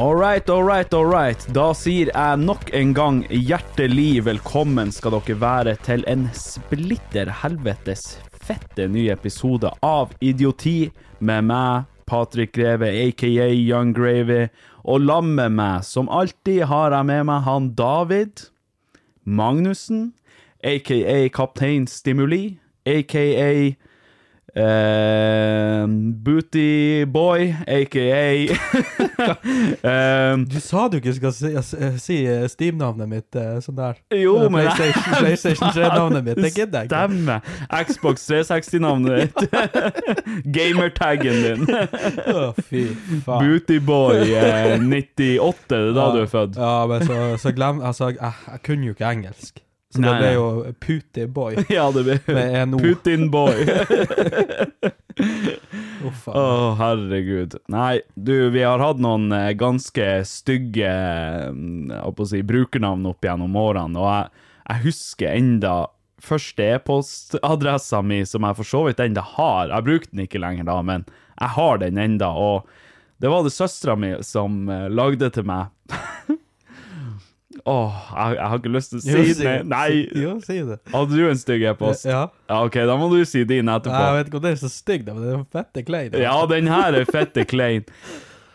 All right, all right, all right. Da sier jeg nok en gang hjertelig velkommen skal dere være til en splitter helvetes fette ny episode av Idioti med meg, Patrick Greve, aka Young Gravy, og lam med meg, som alltid, har jeg med meg han David Magnussen, aka Kaptein Stimuli, aka eh, Booty Boy, aka um, Du sa du ikke skal si, si- si Steam-navnet mitt eh, sånn der. Jo, uh, men- PlayStation, PlayStation 3-navnet mitt. Det gidder jeg ikke. Stemmer. Xbox 360-navnet ditt. Gamertaggen din. Å, fy faen. Bootyboy eh, 98, det er da du er født. Ja, men så, så glem Altså, jeg, jeg kunne jo ikke engelsk. Så Nei, det ble jo Putin-boy. Ja, det O. Putin-boy. Å, herregud. Nei, du, vi har hatt noen eh, ganske stygge å si, brukernavn opp gjennom årene, og jeg, jeg husker enda første e-postadressa mi, som jeg for så vidt enda har. Jeg bruker den ikke lenger da, men jeg har den enda, og det var det søstera mi som eh, lagde til meg. Åh, jeg, jeg har ikke lyst til å Jo, si si det. Nei. Jo, si det. Hadde du en stygg e-post? Ja. Ja, ok, da må du si din etterpå. Jeg vet ikke om det er så stygg, men det er fette klein. Ja, den her er fette klein.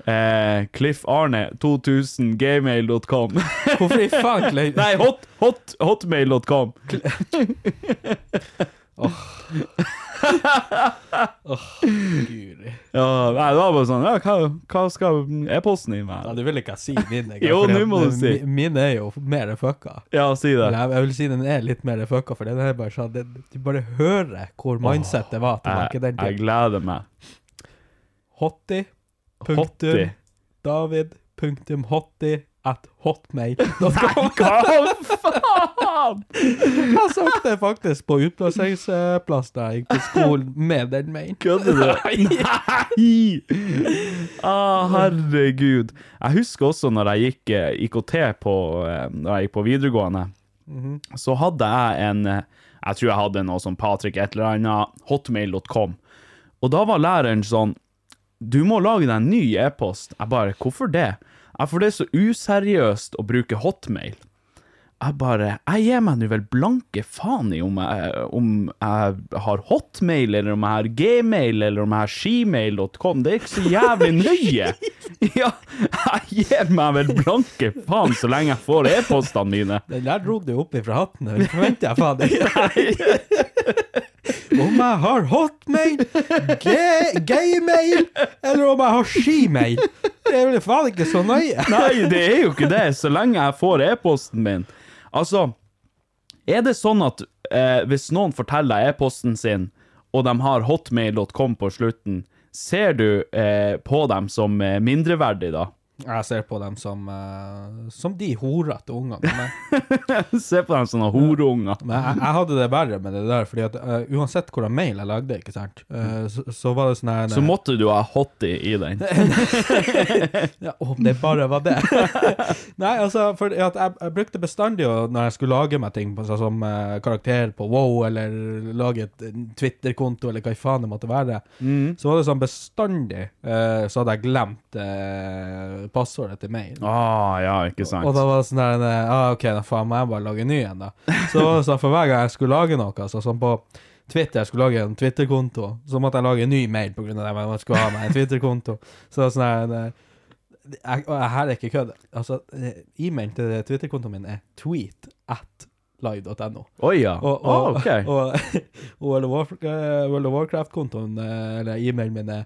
Eh, Cliff Arne 2000 gmail.com Hvorfor i faen klein? Nei, hot, hot, hotmail.com Guri. ja, Nei, det var bare sånn Ja, hva, hva skal e-posten din Ja, du det vil ikke si min. engang, Jo, nå må du si. mi- Min er jo mer fucka. Ja, si det. Jeg, jeg vil si den er litt mer fucka, for den er bare sånn det, Du bare hører hvor mindsetet var tilbake Jeg, den jeg gleder meg. Hottie. Punktum. David. Punktum hottie at hotmail. Hva faen?! Jeg det faktisk på utplasseringsplass da jeg gikk på skolen med den mailen. Kødder du? Nei! Ah, herregud. Jeg husker også når jeg gikk eh, IKT på, eh, når jeg gikk på videregående, så hadde jeg en eh, Jeg tror jeg hadde noe som Patrick et eller annet, hotmail.com. Og da var læreren sånn Du må lage deg en ny e-post. Jeg bare Hvorfor det? Ja, for det er så useriøst å bruke hotmail. Jeg bare Jeg gir meg nå vel blanke faen i om jeg, om jeg har hotmail, eller om jeg har gmail, eller om jeg har shemail.com. Det er ikke så jævlig nøye. Ja, jeg gir meg vel blanke faen så lenge jeg får e-postene mine. Den der dro du opp ifra hatten. Det forventer jeg faen ikke. Om jeg har hotmail, gaymail, eller om jeg har skimail. Det er vel faen ikke så nøye. Nei, det er jo ikke det, så lenge jeg får e-posten min. Altså, er det sånn at eh, hvis noen forteller e-posten sin, og de har hotmail.com på slutten, ser du eh, på dem som eh, mindreverdig da? Jeg ser på dem som, uh, som de horete ungene. Se på dem som sånne horeunger. men jeg, jeg hadde det verre med det der, fordi at uh, uansett hvordan mail jeg lagde, ikke sant, uh, så, så var det sånn her Så måtte du ha hottie i den. Ja, om det bare var det. Nei, altså, for jeg, jeg brukte bestandig når jeg skulle lage meg ting, sånn som karakter på WoW, eller lage et Twitter-konto, eller hva i faen det måtte være, så var det sånn bestandig så hadde jeg glemt passordet til mail. Ah, ja, ikke sant. Og da var det sånn der eh, ah, OK, da faen må jeg bare lage en ny en, da. Så var sånn, for hver gang jeg skulle lage noe, altså sånn på Twitter, jeg skulle lage en Twitter-konto, så måtte jeg lage en ny mail på grunn av det, men jeg skulle ha meg en Twitter-konto. Så sånn her jeg, og her er ikke kødd. Altså, eh, e-mailen til Twitter-kontoen min er tweet at live.no. Oi, ja. Og, Ah, og, ok. og, og World of eh, Warcraft-kontoen, eh, eller e-mailen min, er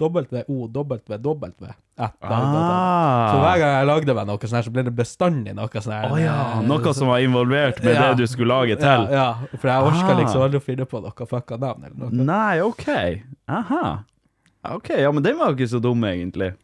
live.no. Ah. Så hver gang jeg lagde meg noe sånn her, så ble det bestandig noe sånn her. Å ja, noe som var involvert med Ja. det du skulle lage til. Ja, ja, for jeg orka Ah. liksom aldri å finne på noe fucka navn eller noe. Nei, OK. Aha. Ok, ja, men den var jo ikke så dum, egentlig.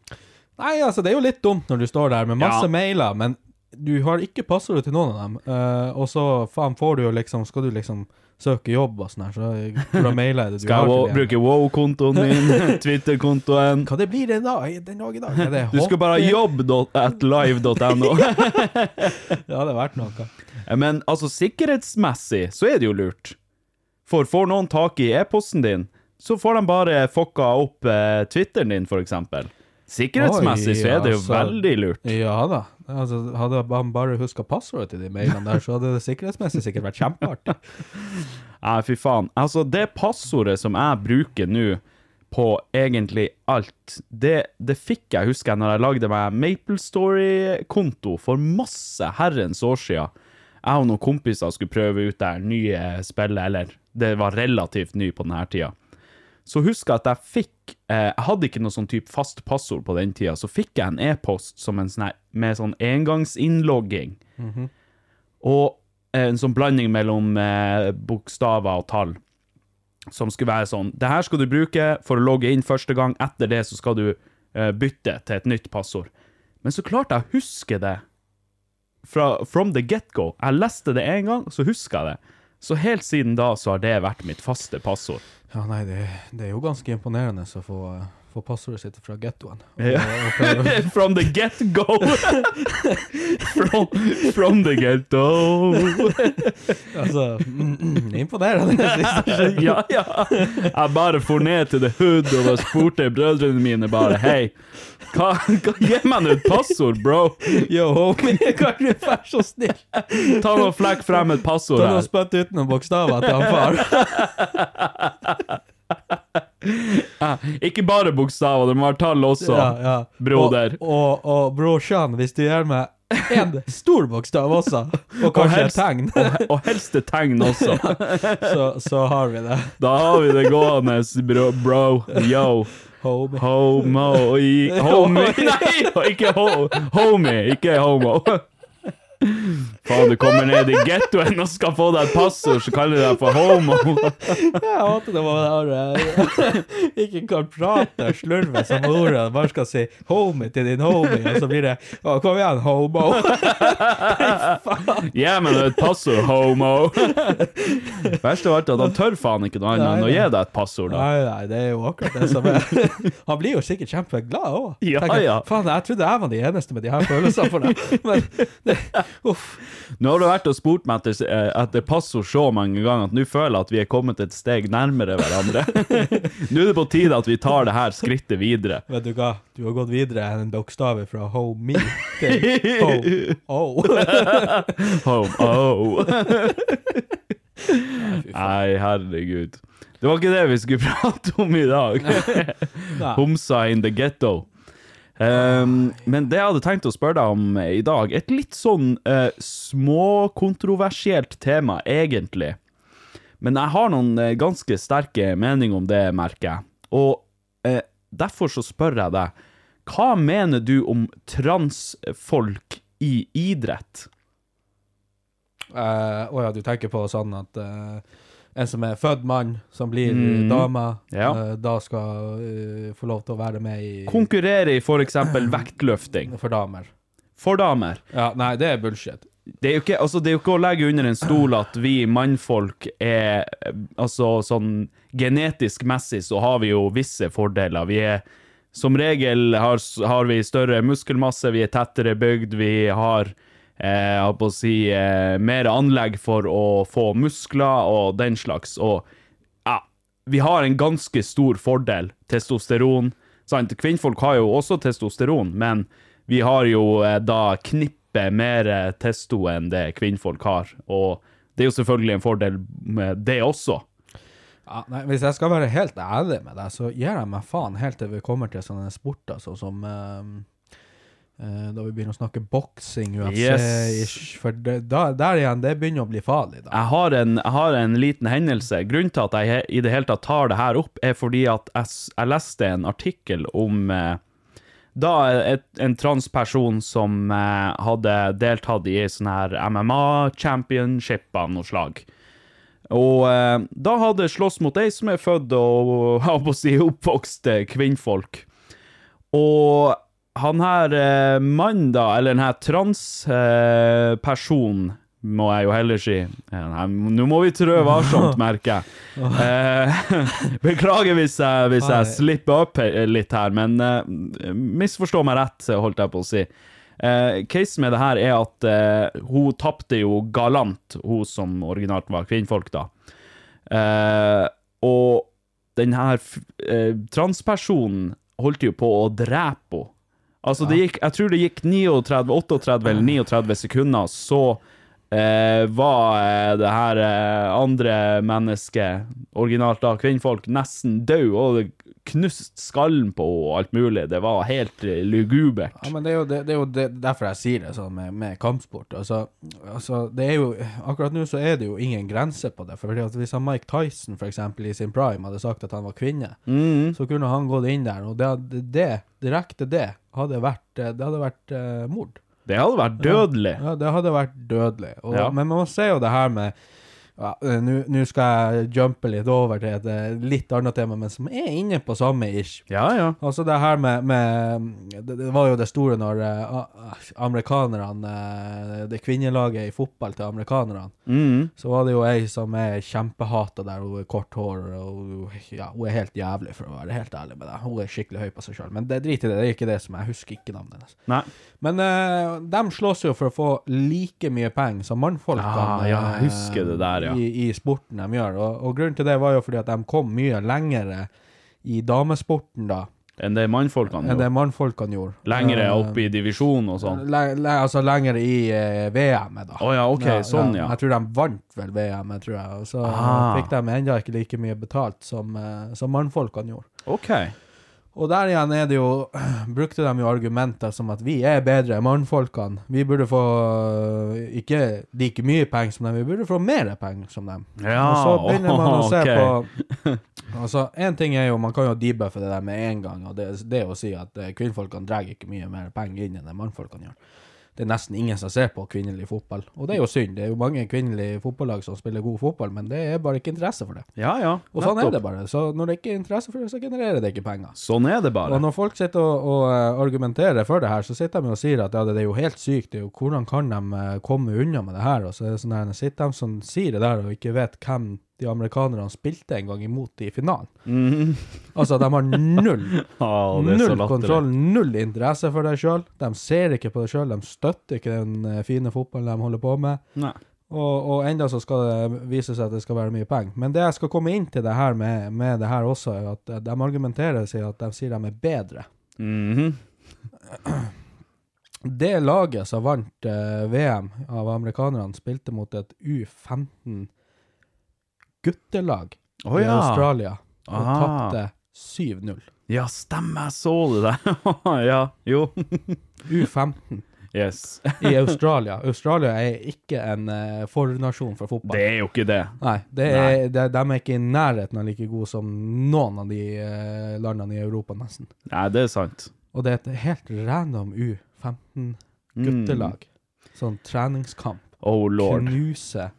Nei, altså, det er jo litt dumt når du står der med masse Ja. mailer, men du har ikke passordet til noen av dem. uh, og så faen får du jo liksom Skal du liksom søke jobb og sånn her, så hvordan mailer jeg det Skal jeg bruke wow-kontoen min, Twitter-kontoen Hva det blir det da, den dag i dag? Du skal bare ha jobb.atlive.no. Det hadde vært noe. Men altså, sikkerhetsmessig så er det jo lurt. For får noen tak i e-posten din, så får de bare fucka opp eh, Twitteren din, for eksempel. Sikkerhetsmessig Oi, så er det jo altså. veldig lurt. Ja da. Altså, hadde han bare huska passordet til de mailene der, så hadde det sikkerhetsmessig sikkert vært kjempeartig. Nei, fy faen. Altså, det passordet som jeg bruker nå på egentlig alt, det, det fikk jeg, husker jeg, når jeg lagde meg Maple Story-konto for masse herrens år siden. Jeg og noen kompiser skulle prøve ut det nye spillet, eller det var relativt ny på denne tida. Så husker jeg at jeg fikk eh, Jeg hadde ikke noe sånn type fast passord på den tida, så fikk jeg en e-post med sånn engangsinnlogging. Mm -hmm. Og eh, en sånn blanding mellom eh, bokstaver og tall. Som skulle være sånn Det her skal du bruke for å logge inn første gang. Etter det så skal du eh, bytte til et nytt passord. Men så klarte jeg å huske det fra, from the get-go. Jeg leste det én gang, så huska jeg det. Så helt siden da så har det vært mitt faste passord. Ja, nei, det, det er jo ganske imponerende å få, få passordet sitt fra gettoen. Ja. from the get-go! from, from the get-go! altså, mm, mm, imponerende. ja, ja. Jeg bare for ned til The Hood og spurte brødrene mine bare Hei, hva, hva, gi meg nå et passord, bro! Yo, homie, kan du være så snill? Ta nå flekk frem et passord her. Ta nå spytt ut noen bokstaver til han far. Ikke bare bokstaver, det må være tall også. Ja, ja. Broder. Og, og, og brorsan, hvis du gjør meg en stor bokstav også, og kanskje et tegn, Og, og helst et tegn også. så, så har vi det. Da har vi det gående, bro. bro. Yo. Homie. Homo i Homie. Nei, ikke ho homie, ikke homo. Faen, du kommer ned i gettoen og skal få deg et passord, så kaller de deg for homo. Jeg hater det man har ikke kan prate og slurve som ordet, bare skal si homie til din homie, og så blir det å, kom igjen, homo. Gi meg nå et passord, homo. Verst av alt er at han tør faen ikke noe annet enn å gi deg et passord. da. Nei, nei, det er jo akkurat det som er. Han blir jo sikkert kjempeglad òg. Ja, ja. Faen, jeg trodde jeg var den eneste med de her følelsene for det. Men det, uff. Nå har du vært og spurt meg etter, eh, etter passord så mange ganger at nå føler jeg at vi er kommet et steg nærmere hverandre. Nå er det på tide at vi tar det her skrittet videre. Vet du hva? Du har gått videre enn en bokstav fra home me til home oh. Home, oh. Nei, herregud. Det var ikke det vi skulle prate om i dag. Homsa in the ghetto. Um, men det jeg hadde tenkt å spørre deg om i dag, et litt sånn uh, småkontroversielt tema, egentlig. Men jeg har noen uh, ganske sterke meninger om det, merker jeg. Og uh, derfor så spør jeg deg, hva mener du om transfolk i idrett? Eh, Å ja, du tenker på sånn at eh, en som er født mann, som blir Mm. dame, Ja. eh, da skal uh, få lov til å være med i Konkurrere i f.eks. vektløfting for damer. for damer. Ja, nei, det er bullshit. Det er, ikke, altså, det er jo ikke å legge under en stol at vi mannfolk er eh, Altså sånn genetisk messig så har vi jo visse fordeler. Vi er som regel har, har vi større muskelmasse, vi er tettere bygd, vi har eh, jeg holdt på å si, eh, mer anlegg for å få muskler og den slags. Og ja, vi har en ganske stor fordel. Testosteron. Sant? Kvinnfolk har jo også testosteron, men vi har jo eh, da knippet mer eh, testo enn det kvinnfolk har. Og det er jo selvfølgelig en fordel med det også. Ja, nei, hvis jeg skal være helt ærlig med deg, så gir jeg meg faen helt til vi kommer til sånne sporter sånn som eh, eh, Da vi begynner å snakke boksing, UFC-ish. For det, da, der igjen, det begynner å bli farlig, da. Jeg har, en, jeg har en liten hendelse. Grunnen til at jeg i det hele tatt tar det her opp, er fordi at jeg, jeg leste en artikkel om eh, da et, en transperson som eh, hadde deltatt i sånn her MMA-championship av noe slag. Og eh, da hadde slåss mot ei som er født og og, si oppvokst eh, kvinnfolk. Og han her eh, mannen, da, eller den her transpersonen, eh, må jeg jo heller si Eh, nei, Nå må vi trø varsomt, merker jeg. Eh, beklager hvis jeg, hvis jeg slipper opp litt her, men eh, misforstå meg rett, holdt jeg på å si. Eh, Casen med det her er at eh, hun tapte jo galant, hun som originalt var kvinnfolk, da. Eh, og den her eh, transpersonen holdt jo på å drepe henne. Altså, det gikk, jeg tror det gikk 39, 38 eller 39 sekunder, så eh, var det her eh, andre mennesket, originalt da kvinnfolk, nesten død, og knust skallen på og alt mulig. Det var helt eh, lugubert. Ja, men det er jo, det, det er jo det, derfor jeg sier det sånn med, med kampsport. Altså, altså, det er jo Akkurat nå så er det jo ingen grense på det. For Hvis han Mike Tyson for eksempel, i sin prime hadde sagt at han var kvinne, så kunne han gått inn der, og det, det direkte det, hadde vært, eh, det hadde vært uh, mord. Det hadde vært dødelig. Ja, det hadde vært dødelig. Og, Ja. Men man ser jo det her med ja, eh, Nå skal jeg jumpe litt over til et eh, litt annet tema, men som er inne på samme ish. Ja, ja. Altså det her med, med det, det var jo det store når eh, amerikanerne Det kvinnelaget i fotball til amerikanerne. Mm. Så var det jo ei som er kjempehata der, hun er kort hår og ja, hun er helt jævlig, for å være helt ærlig med deg. Hun er skikkelig høy på seg sjøl. Men det drit i det, det er ikke det som jeg husker ikke navnet hennes. Nei. Men uh, de slåss jo for å få like mye penger som mannfolkene Ja, ja, jeg husker det der, ja. I, i sporten de gjør. Og, og grunnen til det var jo fordi at de kom mye lengre i damesporten da Enn det mannfolkene gjorde. mannfolkene gjorde. Lengre Eh, opp i divisjon og sånn. Le, le, altså lengre i eh, VM-et, da. Oh, ja, ok, sånn, ja. Jeg tror de vant vel VM-et, tror jeg. Og så Ah. fikk de enda ikke like mye betalt som, eh, som mannfolkene gjorde. OK. Og der igjen er det jo Brukte de jo argumenter som at vi er bedre mannfolkene. Vi burde få øh, ikke like mye penger som dem, vi burde få mer penger som dem. Ja, og så begynner man å se okay. på Altså, én ting er jo Man kan jo debuffe det der med en gang, og det, det å si at eh, kvinnfolkene drar ikke mye mer penger inn enn det mannfolkene gjør. Det er nesten ingen som ser på kvinnelig fotball. Og det er jo synd. Det er jo mange kvinnelige fotballag som spiller god fotball, men det er bare ikke interesse for det. Ja, ja. Og sånn er det bare. Så når det ikke er interesse for det, så genererer det ikke penger. Sånn er det bare. Og når folk sitter og, og eh, argumenterer for det her, så sitter de og sier at ja, det er jo helt sykt, det jo, hvordan kan de eh, komme unna med det her? Og så er det sånn her, sitter de som sier det der og ikke vet hvem de amerikanerne spilte en gang imot i finalen. Altså, de har null, så null kontroll, null interesse for det sjøl. De ser ikke på det sjøl, de støtter ikke den eh, fine fotballen de holder på med. Nei. Og, og enda så skal det vise seg at det skal være mye penger. Men det jeg skal komme inn til det her med, med det her også, er at eh, de argumenterer seg at de sier de er bedre. Mhm. Det laget som vant eh, VM av amerikanerne, spilte mot et U15 guttelag Å i ja. Australia, og tapte 7-0. Ja, stemmer, jeg så det der. ja, jo. U15 Yes. i Australia. Australia er ikke en uh, fornasjon for fotball. Det er jo ikke det. Nei, det er, det, de er ikke i nærheten av like gode som noen av de uh, landene i Europa, nesten. Nei, det er sant. Og det er et helt random U15 guttelag. Sånn treningskamp. Oh lord. Knuse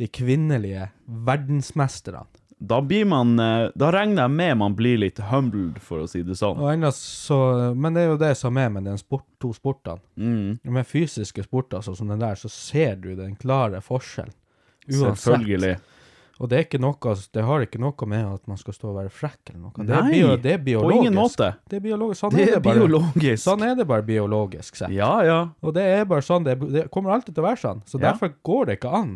de kvinnelige verdensmesterne. Da blir man eh, Da regner jeg med man blir litt humbled, for å si det sånn. Så, men det er jo det som er med de sport, to sportene. Mm. Med fysiske sporter sånn som den der, så ser du den klare forskjellen. Selvfølgelig. Og det er noe, det har ikke noe med at man skal stå og være frekk eller noe. Det er, Nei, bio, det er på ingen måte. Det er biologisk. Sånn Det er er det bare. biologisk. Sånn er det bare biologisk sett. Ja, ja. Og det er bare sånn, det, det kommer alltid til å være sånn. Så Ja. derfor går det ikke an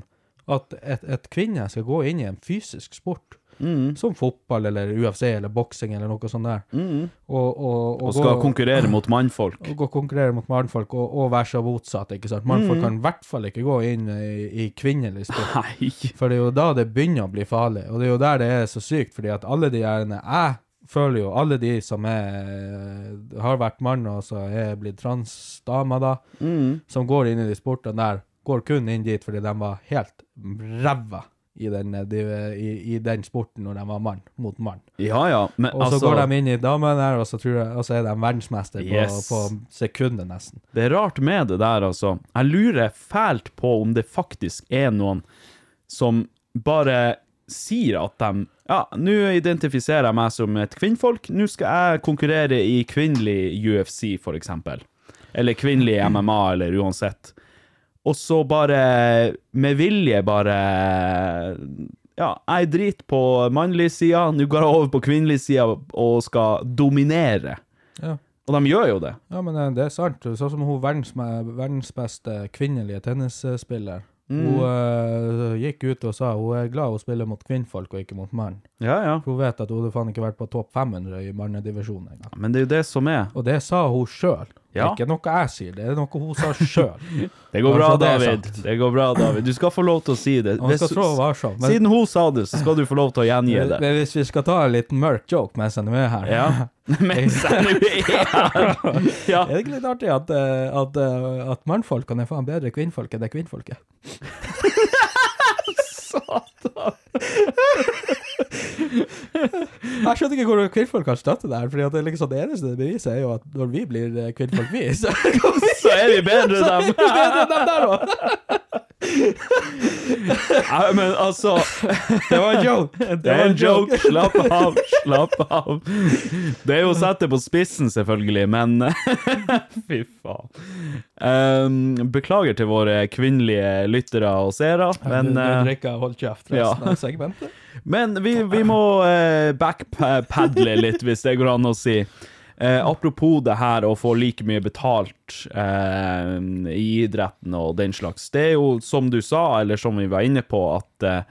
at et, et kvinne skal gå inn i en fysisk sport, Mm. som fotball eller UFC eller boksing eller noe sånt der, Mm. og, og, Og skal gå, konkurrere mot mannfolk. og gå og konkurrere mot mannfolk, og, og være så motsatt, ikke sant? Mannfolk Mm. kan i hvert fall ikke gå inn i, i kvinnelig sport. Nei. For det er jo da det begynner å bli farlig, og det er jo der det er så sykt, fordi at alle de gjerne Jeg føler jo alle de som er, har vært mann og så er blitt transdamer, da, Mm. som går inn i de sportene der, går kun inn dit fordi de var helt ræva i den, de, i, i den sporten når de var mann mot mann. Ja, ja. Men Og så altså går de inn i damene der, og så, jeg, og så er de verdensmester på, Yes. på sekundet, nesten. Det er rart med det der, altså. Jeg lurer fælt på om det faktisk er noen som bare sier at de Ja, nå identifiserer jeg meg som et kvinnfolk. Nå skal jeg konkurrere i kvinnelig UFC, for eksempel. Eller kvinnelig MMA, eller uansett. Og så bare med vilje bare Ja, jeg driter på mannlig sida, nå går jeg over på kvinnelig sida og skal dominere. Ja. Og de gjør jo det. Ja, men eh, det er sant. Sånn som hun verdens, verdens beste kvinnelige tennisspiller. Mm. Hun uh, gikk ut og sa hun er glad hun spiller mot kvinnfolk og ikke mot mann. Ja, ja. For hun vet at hun hadde faen ikke vært på topp 500 i mannedivisjonen engang. Men det er jo det som er. Og det sa hun sjøl. Det Ja. er ikke noe jeg sier, det er noe hun sa sjøl. Det går bra, Altså, det er David. Det går bra, David. Du skal få lov til å si det. Man Hvis- skal trå varsom. Men, Siden hun sa det, så skal du få lov til å gjengi det. men hvis vi skal ta en liten mørk joke mens nå er her Ja. Mens jeg nå er her. Ja. Er det ikke litt artig at, eh, at, eh, at mannfolkene er faen bedre kvinnfolk enn det kvinnfolket? Jeg skjønner ikke hvor kvinnfolk kan støtte det her, fordi at det, liksom det eneste det beviset er jo at når vi blir eh, kvinnfolk, vi, så Så er vi bedre enn dem. Så er vi bedre enn dem der òg! Ja, men altså Det var en joke. Det er en joke. Slapp av. Slapp av. Det er jo å sette på spissen, selvfølgelig, men Fy faen. Um, beklager til våre kvinnelige lyttere og seere, men Du eh, hold kjeft resten av segmentet. Men vi, vi må uh, backpadle litt, hvis det går an å si. Eh, apropos det her å få like mye betalt eh, i idretten og den slags. Det er jo som du sa, eller som vi var inne på, at eh,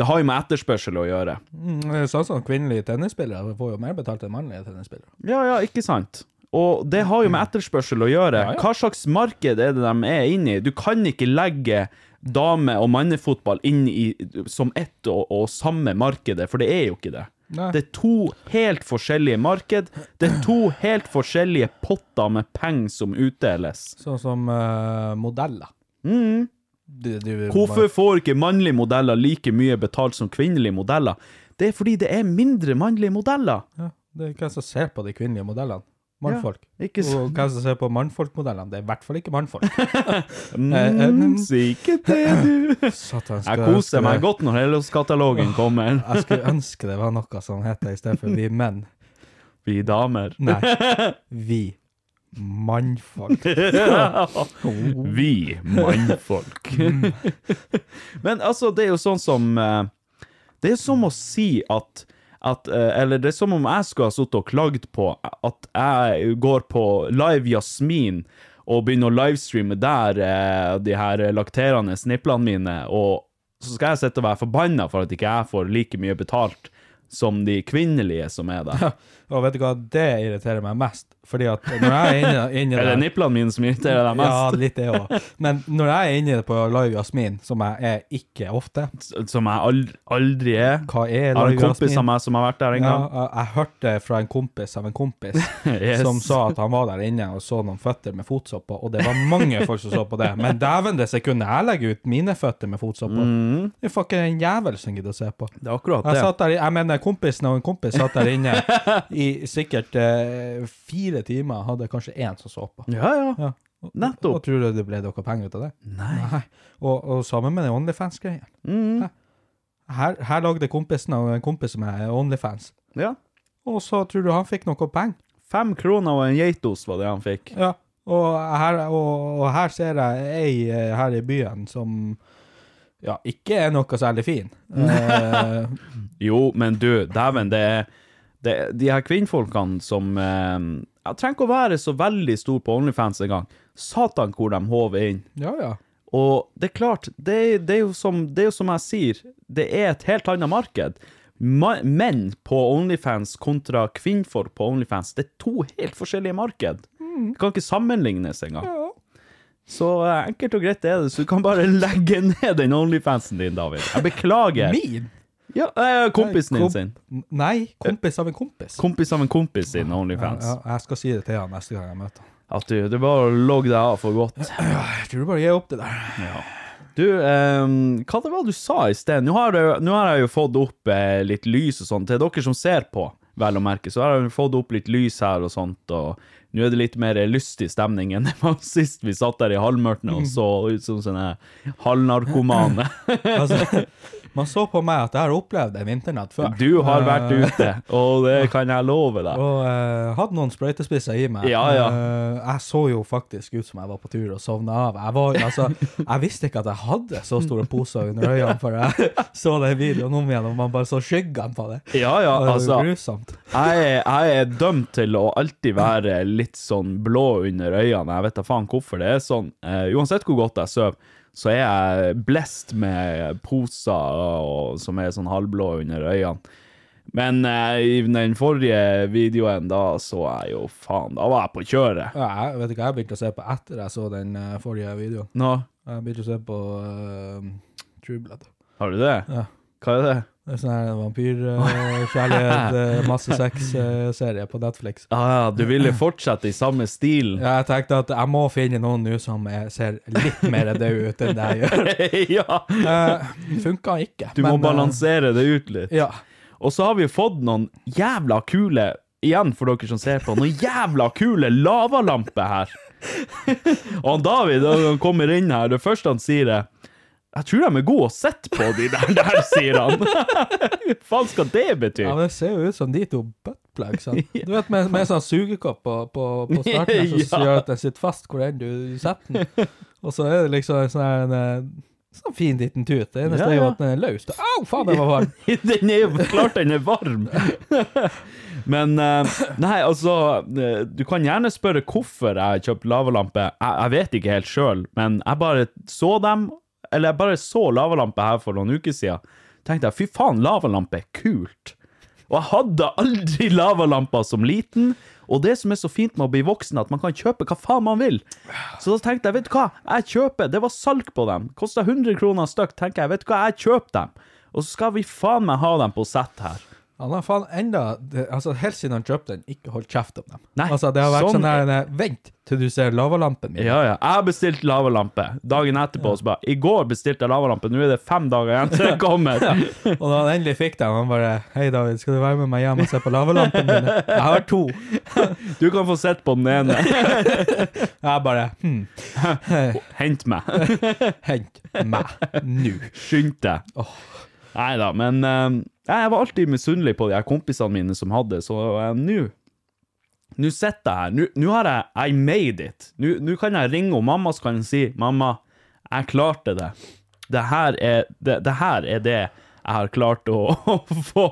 det har jo med etterspørsel å gjøre. Mm, Sånn som kvinnelige tennisspillere får jo mer betalt enn mannlige tennisspillere. Ja, ja, ikke sant? Og det har jo med etterspørsel å gjøre. Ja, ja. Hva slags marked er det de er inne i? Du kan ikke legge dame- og mannefotball inn i, som ett og, og samme markedet, for det er jo ikke det. Nei. Det er to helt forskjellige marked. Det er to helt forskjellige potter med penger som utdeles. Sånn som uh, modeller. Mm. De, de, de, Hvorfor får ikke mannlige modeller like mye betalt som kvinnelige modeller? Det er fordi det er mindre mannlige modeller. Ja, det er hvem som ser på de kvinnelige modellene. Mannfolk. Ikke Og hva som ser på mannfolkmodellene. Det er i hvert fall ikke mannfolk. Mm, eh, si ikke det, du. Satan, Jeg koser meg godt når Hellos-katalogen kommer. Jeg skulle ønske det var noe som heter i stedet for vi menn. Vi damer. Nei, vi mannfolk. Vi mannfolk. Men altså, det er jo sånn som eh, Det er som å si at at, eh, eller det er som om jeg skulle ha sittet og klagd på at jeg går på Live Jasmin og begynner å livestreame der eh, de her lakterende sniplene mine, og så skal jeg sitte og være forbanna for at ikke jeg får like mye betalt som de kvinnelige som er der. Og vet du hva, det irriterer meg mest. Fordi at når jeg er inne, inne Er det der niplene mine som irriterer deg mest? Ja, litt det òg. Men når jeg er inne på Live Jasmin, som jeg er ikke ofte Som jeg aldri, aldri er. Hva er Jeg har en kompis av meg som har vært der en gang. jeg, jeg hørte fra en kompis av en kompis Yes. som sa at han var der inne og så noen føtter med fotsopp på, og det var mange folk som så på det. Men dæven, det sekundet jeg legger ut mine føtter med fotsopp på, det er fucking en jævel som gidder å se på. Det er akkurat Jeg det. satt der, jeg mener kompisen og en kompis satt der inne i sikkert eh, fire timer, hadde kanskje én som så på. Ja, ja. Ja. Nettopp. Og tror du det ble noe penger ut av det? Nei. Og, og sammen med den Onlyfans-greien. Mm. Her, her lagde kompisen av en kompis som er Onlyfans. Ja. Og så tror du han fikk noe penger? Fem kroner og en geitost var det han fikk. Ja. Og her, og, og her ser jeg ei eh, her i byen som ja, ikke er noe særlig fin. Eh, Jo, men du, dæven, det er det, De her kvinnfolkene som eh, Jeg trenger ikke å være så veldig stor på Onlyfans engang. Satan hvor de håver inn. ja, ja. Og det er klart, det, det, er som, det er jo som jeg sier, det er et helt annet marked. Menn på Onlyfans kontra kvinnfolk på Onlyfans, det er to helt forskjellige marked. Det kan ikke sammenlignes engang. Så eh, enkelt og greit er det, så du kan bare legge ned den Onlyfansen din, David. Jeg beklager. Min? Ja, eh, kompisen din sin. Nei, kompis av en kompis. Kompis av en kompis sin Onlyfans. ja, jeg skal si det til han neste gang jeg møter han. At du, er bare å logge deg av for godt. Jeg tror du bare gir opp det der. Du, ehm, hva det var du sa i sted? Nå har, jeg- nå har jeg jo fått opp eh, litt lys og sånt. Til dere som ser på, vel å merke, så har jeg fått opp litt lys her og sånt. Og nå er det litt mer lystig stemning enn det var sist vi satt der i halvmørket og så ut som sånne halvnarkomane. Altså, man så på meg at jeg har opplevd en vinternatt før. Du har vært Eh, ute, og det kan jeg love deg. Og uh, hadde noen sprøytespisser i meg. Ja, ja. Uh, jeg så jo faktisk ut som jeg var på tur og sovna av. Jeg, var, altså, jeg visste ikke at jeg hadde så store poser under øynene før jeg så den videoen om igjen, og man bare så skyggene på det. Ja, ja, Det altså. grusomt. Jeg, jeg er dømt til å alltid være litt sånn blå under øynene. Jeg vet da faen hvorfor det er sånn. Uh, uansett hvor godt jeg sover, så er jeg blest med poser og, som er sånn halvblå under øynene. Men eh, i den forrige videoen, da så jeg jo faen Da var jeg på kjøret. Ja, jeg vet ikke hva jeg begynte å se på etter jeg så den eh, forrige videoen. Nå, Jeg begynte å se på uh, True Blood. har du det? Ja. Hva er det? Det er sånn vampyrkjærlighet, uh, masse sex-serie på Netflix. Ah, ja, du ville fortsette i samme stil? Ja, jeg tenkte at jeg må finne noen nå som er, ser litt mer død ut enn det jeg gjør. ja! Uh, Funka ikke. Du men, må balansere det ut litt. Ja. Og så har vi fått noen jævla kule Igjen for dere som ser på, noen jævla kule lavalamper her. Og David han kommer inn her, det første han sier er Jeg tror de er gode å sette på, de der, der sier han. Hva faen skal det bety? ja, men det ser jo ut som de to buttplugs. sant? Du vet, med, med sånn sugekopp på, på, på starten her, så, så Ja. gjør at den sitter fast hvor enn du setter den. Og så er det liksom en sånn en, eh, sånn fin liten tut. Det eneste Ja, er jo at den er løs. Au, faen, den var varm! Den er jo klart den er varm. Men eh, Nei, altså eh, Du kan gjerne spørre hvorfor jeg har kjøpt lavalampe. Jeg, jeg vet ikke helt sjøl, men jeg bare så dem Eller jeg bare så lavalampe her for noen uker siden. Tenkte jeg fy faen, lavalampe er kult. Og jeg hadde aldri lavalamper som liten. Og det som er så fint med å bli voksen, at man kan kjøpe hva faen man vil. Så da tenkte jeg, vet du hva, jeg kjøper, det var salg på dem. Kosta 100 kroner stykk, tenker jeg, vet du hva, jeg kjøper dem. Og så skal vi faen meg ha dem på sett her. Han har faen enda det, altså Helt siden han kjøpte den, ikke holdt kjeft om dem. Nei, altså Det har vært sånn sånn her eh, Vent til du ser lavalampen min. Ja, ja. Jeg har bestilt lavalampe. Dagen etterpå så bare I går bestilte jeg lavalampe, nå er det fem dager igjen til den kommer. Og da han endelig fikk den, han bare Hei, David, skal du være med meg hjem og se på lavalampen min? Jeg har to. Du kan få sett på den ene. Jeg bare Hm, Hent meg. hent meg nå. Skynd deg. Nei da, men eh, jeg var alltid misunnelig på de her kompisene mine som hadde, så uh, nå Nå sitter jeg her. Nå- har jeg I made it. Nå kan jeg ringe og mamma, så kan jeg si Mamma, jeg klarte det. Det her er det, det, her er det jeg har klart å, å, få,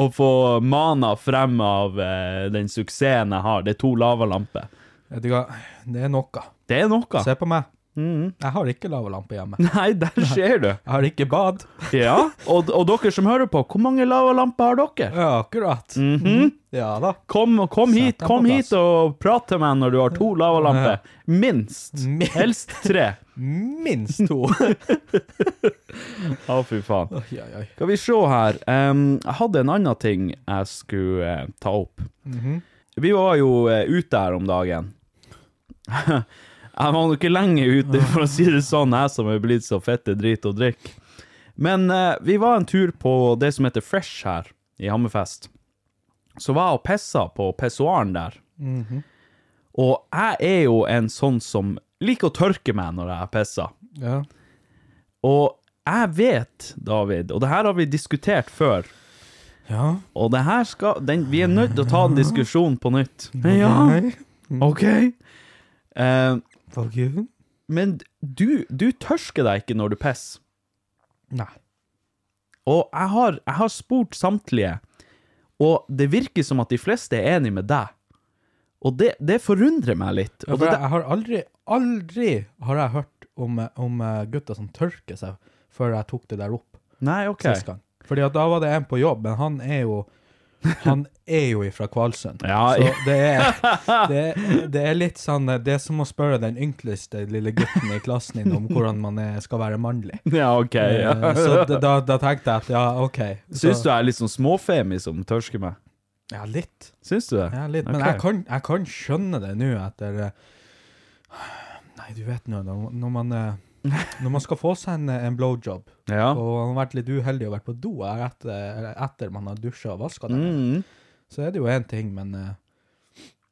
å få mana frem av uh, den suksessen jeg har. Det er to lavalamper. Vet du hva, det er noe. Det er noe. Se på meg. Jeg har ikke lavalampe hjemme. Nei, der ser du. Jeg har ikke bad. Ja, og, og dere som hører på, hvor mange lavalamper har dere? Ja, akkurat. Mhm. Ja da. Kom, kom hit kom hit og prat til meg når du har to lavalamper. Minst. Minst. Helst tre. Minst to. Å, fy faen. oi. Skal vi se her. Um, jeg hadde en annen ting jeg skulle uh, ta opp. Mhm. Vi var jo uh, ute her om dagen. Jeg var nok ikke lenge ute, for å si det sånn, jeg som er blitt så fette drit og drikk. Men eh, vi var en tur på det som heter Fresh her i Hammerfest. Så var jeg og pissa på pissoaren der. Og jeg er jo en sånn som liker å tørke meg når jeg pisser. Ja. Og jeg vet, David, og det her har vi diskutert før, Ja. og det her skal den, Vi er nødt til å ta en diskusjon på nytt. Ja, OK. Eh, You. men du, du tørsker deg ikke når du pisser. Nei. Og jeg har, jeg har spurt samtlige, og det virker som at de fleste er enig med deg. Og det, det forundrer meg litt. Ja, det, jeg, har aldri, aldri har jeg hørt om, om gutter som tørker seg før jeg tok det der opp nei, OK. Fordi at da var det en på jobb, men han er jo han er jo ifra Kvalsund. Ja, så det er, det, det er litt sånn eh, Det er som å spørre den yngste lille gutten i klassen din om hvordan man er, skal være mannlig. Ja, OK. Ja. Eh, Så da, da tenkte jeg at ja, OK. Så- Syns du jeg er litt sånn småfemi som tørsker meg? Ja, litt. Syns du det? Ja, litt. Men okay. jeg, kan, jeg kan skjønne det nå etter eh, Nei, du vet nå, når, man Når man skal få seg en, en blowjob, Ja. og man har vært litt uheldig og vært på do etter, etter man har dusja og vaska den, Mm. så er det jo én ting, men eh,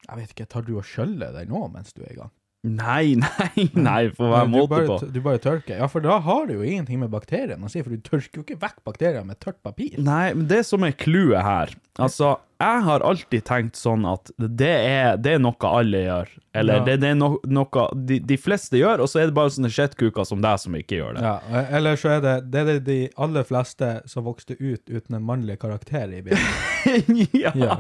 jeg vet ikke, tar du og skjøller deg nå mens du er i gang? Nei, nei, nei, for hva er måte bare, på. du bare tørker. Ja, for da har det jo ingenting med bakteriene å si, for du tørker jo ikke vekk bakterier med tørt papir. Nei, men det som er clouet her Altså, jeg har alltid tenkt sånn at det er, det er noe alle gjør. Eller Ja. det, det er no, noe de, de fleste gjør, og så er det bare sånne shitkuker som deg som ikke gjør det. Ja, eh, eller så er det, det er de aller fleste som vokste ut uten en mannlig karakter i bildet. ja, ja,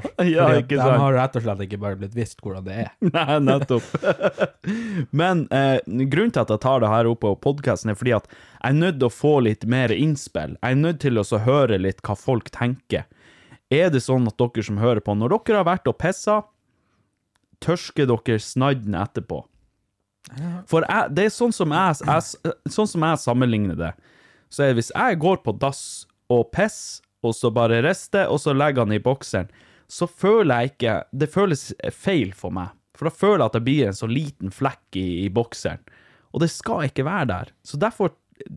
ikke sant. de har rett og slett ikke bare blitt visst hvordan det er. Nei, nettopp. Men eh, grunnen til at jeg tar det her opp på podkasten, er fordi at jeg er nødt til å få litt mer innspill. Jeg er nødt til å høre litt hva folk tenker. Er det sånn at dere som hører på, når dere har vært og pissa, tørsker dere snadden etterpå? For jeg, det er sånn som jeg, jeg, sånn som jeg sammenligner det. Så er det hvis jeg går på dass og pisser, og så bare rister, og så legger han i bokseren, så føler jeg ikke Det føles feil for meg. For da føler jeg at det blir en så liten flekk i, i bokseren. Og det skal ikke være der. Så derfor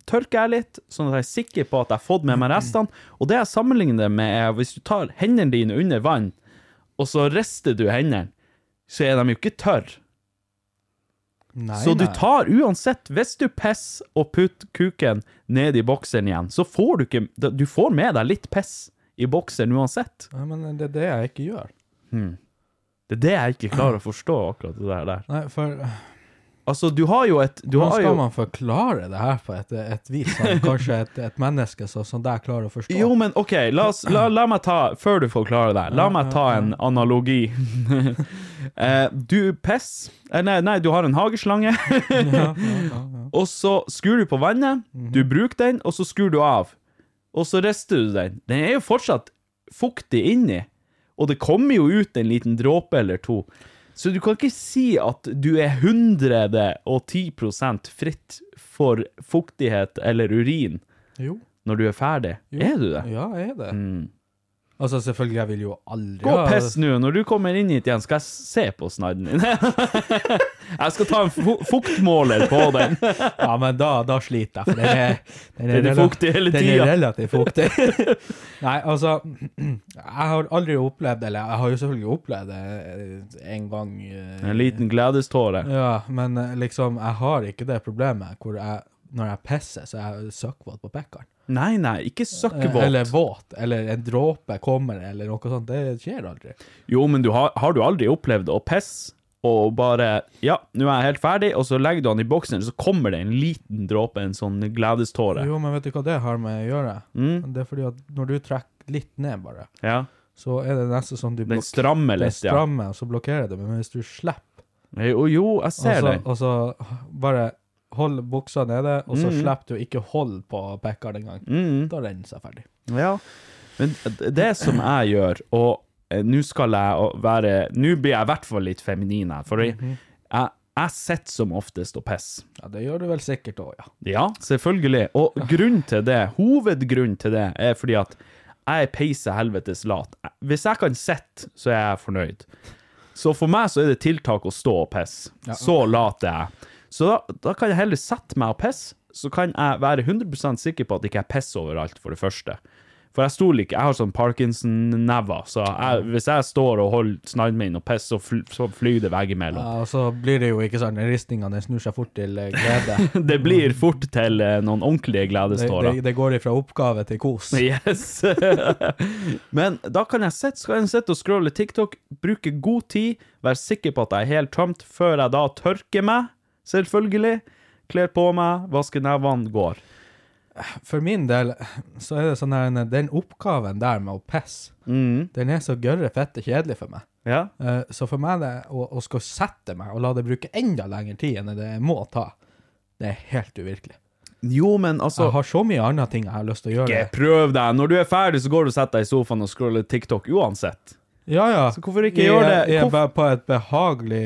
tørker jeg litt, sånn at jeg er sikker på at jeg har fått med meg restene. Og det jeg sammenligner det med, er hvis du tar hendene dine under vann, og så rister du hendene, så er de jo ikke tørre. Nei, Så du tar uansett, hvis du pisser og putter kuken ned i bokseren igjen, så får du ikke Du får med deg litt piss i bokseren uansett. Nei, men det er det jeg ikke gjør. Det er det jeg ikke klarer å forstå, akkurat det der. Nei, for Altså, du har jo et du hvordan skal jo, man forklare det her på et, et vis som kanskje et, et menneske som som deg klarer å forstå? Jo, men OK, la, oss, la, la meg ta Før du forklarer det, la meg ta en analogi. eh, du piss eh, nei, nei, du har en hageslange, og så skrur du på vannet, du bruker den, og så skrur du av. Og så rister du den. Den er jo fortsatt fuktig inni, og det kommer jo ut en liten dråpe eller to. Så du kan ikke si at du er 110% fritt for fuktighet eller urin Jo. når du er ferdig. jo. Er du det? Ja, jeg er det. Altså, selvfølgelig, jeg vil jo aldri Gå og piss nå. Når du kommer inn hit igjen, skal jeg se på snadden din. jeg skal ta en fu fuktmåler på den. Ja, men da, da sliter jeg, for den er, den Den er fuktig hele Den er relativt fuktig. Nei, altså Jeg har aldri opplevd Eller jeg har jo selvfølgelig opplevd det eh, en gang eh, En liten gledeståre. Ja, men eh, liksom, jeg har ikke det problemet hvor jeg når jeg pisser, så er jeg søkkvåt på pekkeren. Nei, nei, ikke søkkvåt. Eller våt, eller en dråpe kommer, eller noe sånt. Det skjer aldri. Jo, men du har, har du aldri opplevd å pisse og bare Ja, nå er jeg helt ferdig, og så legger du den i boksen, og så kommer det en liten dråpe, en sånn gledeståre. Jo, men vet du hva det har med å gjøre? Mm. Det er fordi at når du trekker litt ned, bare, Ja. så er det nesten sånn du Den blok- strammer litt, ja. strammer, og så blokkerer det. Men hvis du slipper Jo, jo, jeg ser og så, den. og så bare hold buksa nede, og så Mm. slipper du ikke hold på pekkeren engang. Mm. Da renner seg ferdig. Ja. Men det som jeg gjør, og eh, nå skal jeg være Nå blir jeg i hvert fall litt feminin her, for jeg, jeg sitter som oftest og pisser. Ja, det gjør du vel sikkert òg, ja. Ja, selvfølgelig. Og grunnen til det, hovedgrunnen til det, er fordi at jeg er peise helvetes lat. Hvis jeg kan sitte, så er jeg fornøyd. Så for meg så er det tiltak å stå og pisse. Så lat er jeg. Så da, da kan jeg heller sette meg og pisse, så kan jeg være 100% sikker på at ikke jeg pisser overalt, for det første. For jeg stoler ikke. Jeg har sånn Parkinson-never, så jeg, hvis jeg står og holder snadden min og pisser, så, fly, så flyr det veggimellom. Ja, og så blir det jo ikke sånn, ristningene snur seg fort til eh, glede. Det blir fort til eh, noen ordentlige Det, gledestårer. det, det går ifra oppgave til kos. Yes. Men da kan jeg sitte, skal jeg sitte og scrolle TikTok, bruke god tid, være sikker på at jeg er helt tømt, før jeg da tørker meg, selvfølgelig, kler på meg, vasker nevene, går. For min del så er det sånn her, den oppgaven der med å pisse, den er så gørre fette kjedelig for meg. Ja? Eh, Så for meg det, å, å skal sette meg og la det bruke enda lengre tid enn det må ta, det er helt uvirkelig. Jo, men altså Jeg har så mye andre ting jeg har lyst til å gjøre. Ikke prøv deg. Når du er ferdig, så går du og setter deg i sofaen og scroller TikTok uansett. Ja, ja. Så hvorfor ikke gjøre det? Jeg er bare på et behagelig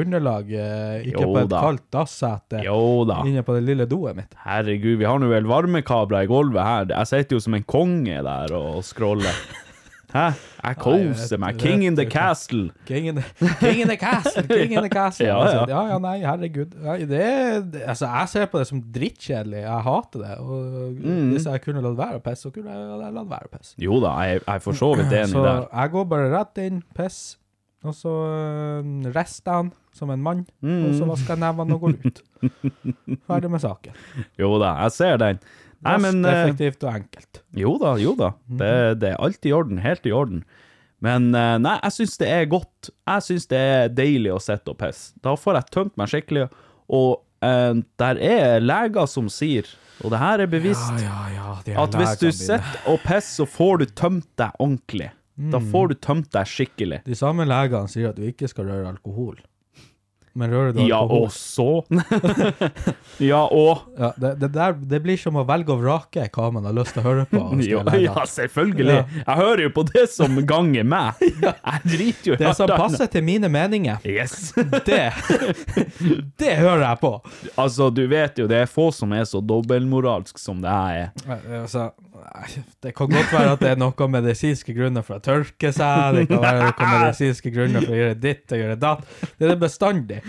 underlag, eh, ikke Jo på et da. kaldt dassete da. inne på det lille doet mitt. Herregud, vi har nå vel varmekabler i gulvet her. Jeg sitter jo som en konge der og scroller. Hæ? Jeg koser meg. King in the castle. King in the, king in the castle, king in the castle. Ja, Altså, ja. ja, ja, nei, herregud. Det altså, jeg ser på det som drittkjedelig. Jeg hater det. Og Mm. hvis jeg kunne latt være å pisse, så kunne jeg latt være å pisse. Jo da, jeg er for så vidt enig Så der. jeg går bare rett inn, piss, og så rister han som en mann, og Mm. så vasker jeg nevene og går ut. Ferdig med saken. Jo da, jeg ser den. Nei, men eh, effektivt og enkelt. Jo da, jo da. Det, det er alt i orden. Helt i orden. Men eh, nei, jeg syns det er godt. Jeg syns det er deilig å sitte og pisse. Da får jeg tømt meg skikkelig. Og eh, der er leger som sier, og det her er bevisst, ja, ja, de at hvis du sitter og pisser, så får du tømt deg ordentlig. Da får du tømt deg skikkelig. De samme legene sier at du ikke skal røre alkohol. Men du Ja, og så Ja, og Ja, det, det, der, det blir som å velge og vrake hva man har lyst til å høre på. ja, ja, selvfølgelig. ja. Jeg hører jo på det som ganger meg. Jeg driter jo i Det som passer til mine meninger, Yes. det Det hører jeg på. Altså, du vet jo, det er få som er så dobbeltmoralsk som det her er. Altså, nei, det kan godt være at det er noen medisinske grunner for å tørke seg, det kan være noen medisinske grunner for å gjøre ditt og gjøre datt. Det er det bestandig.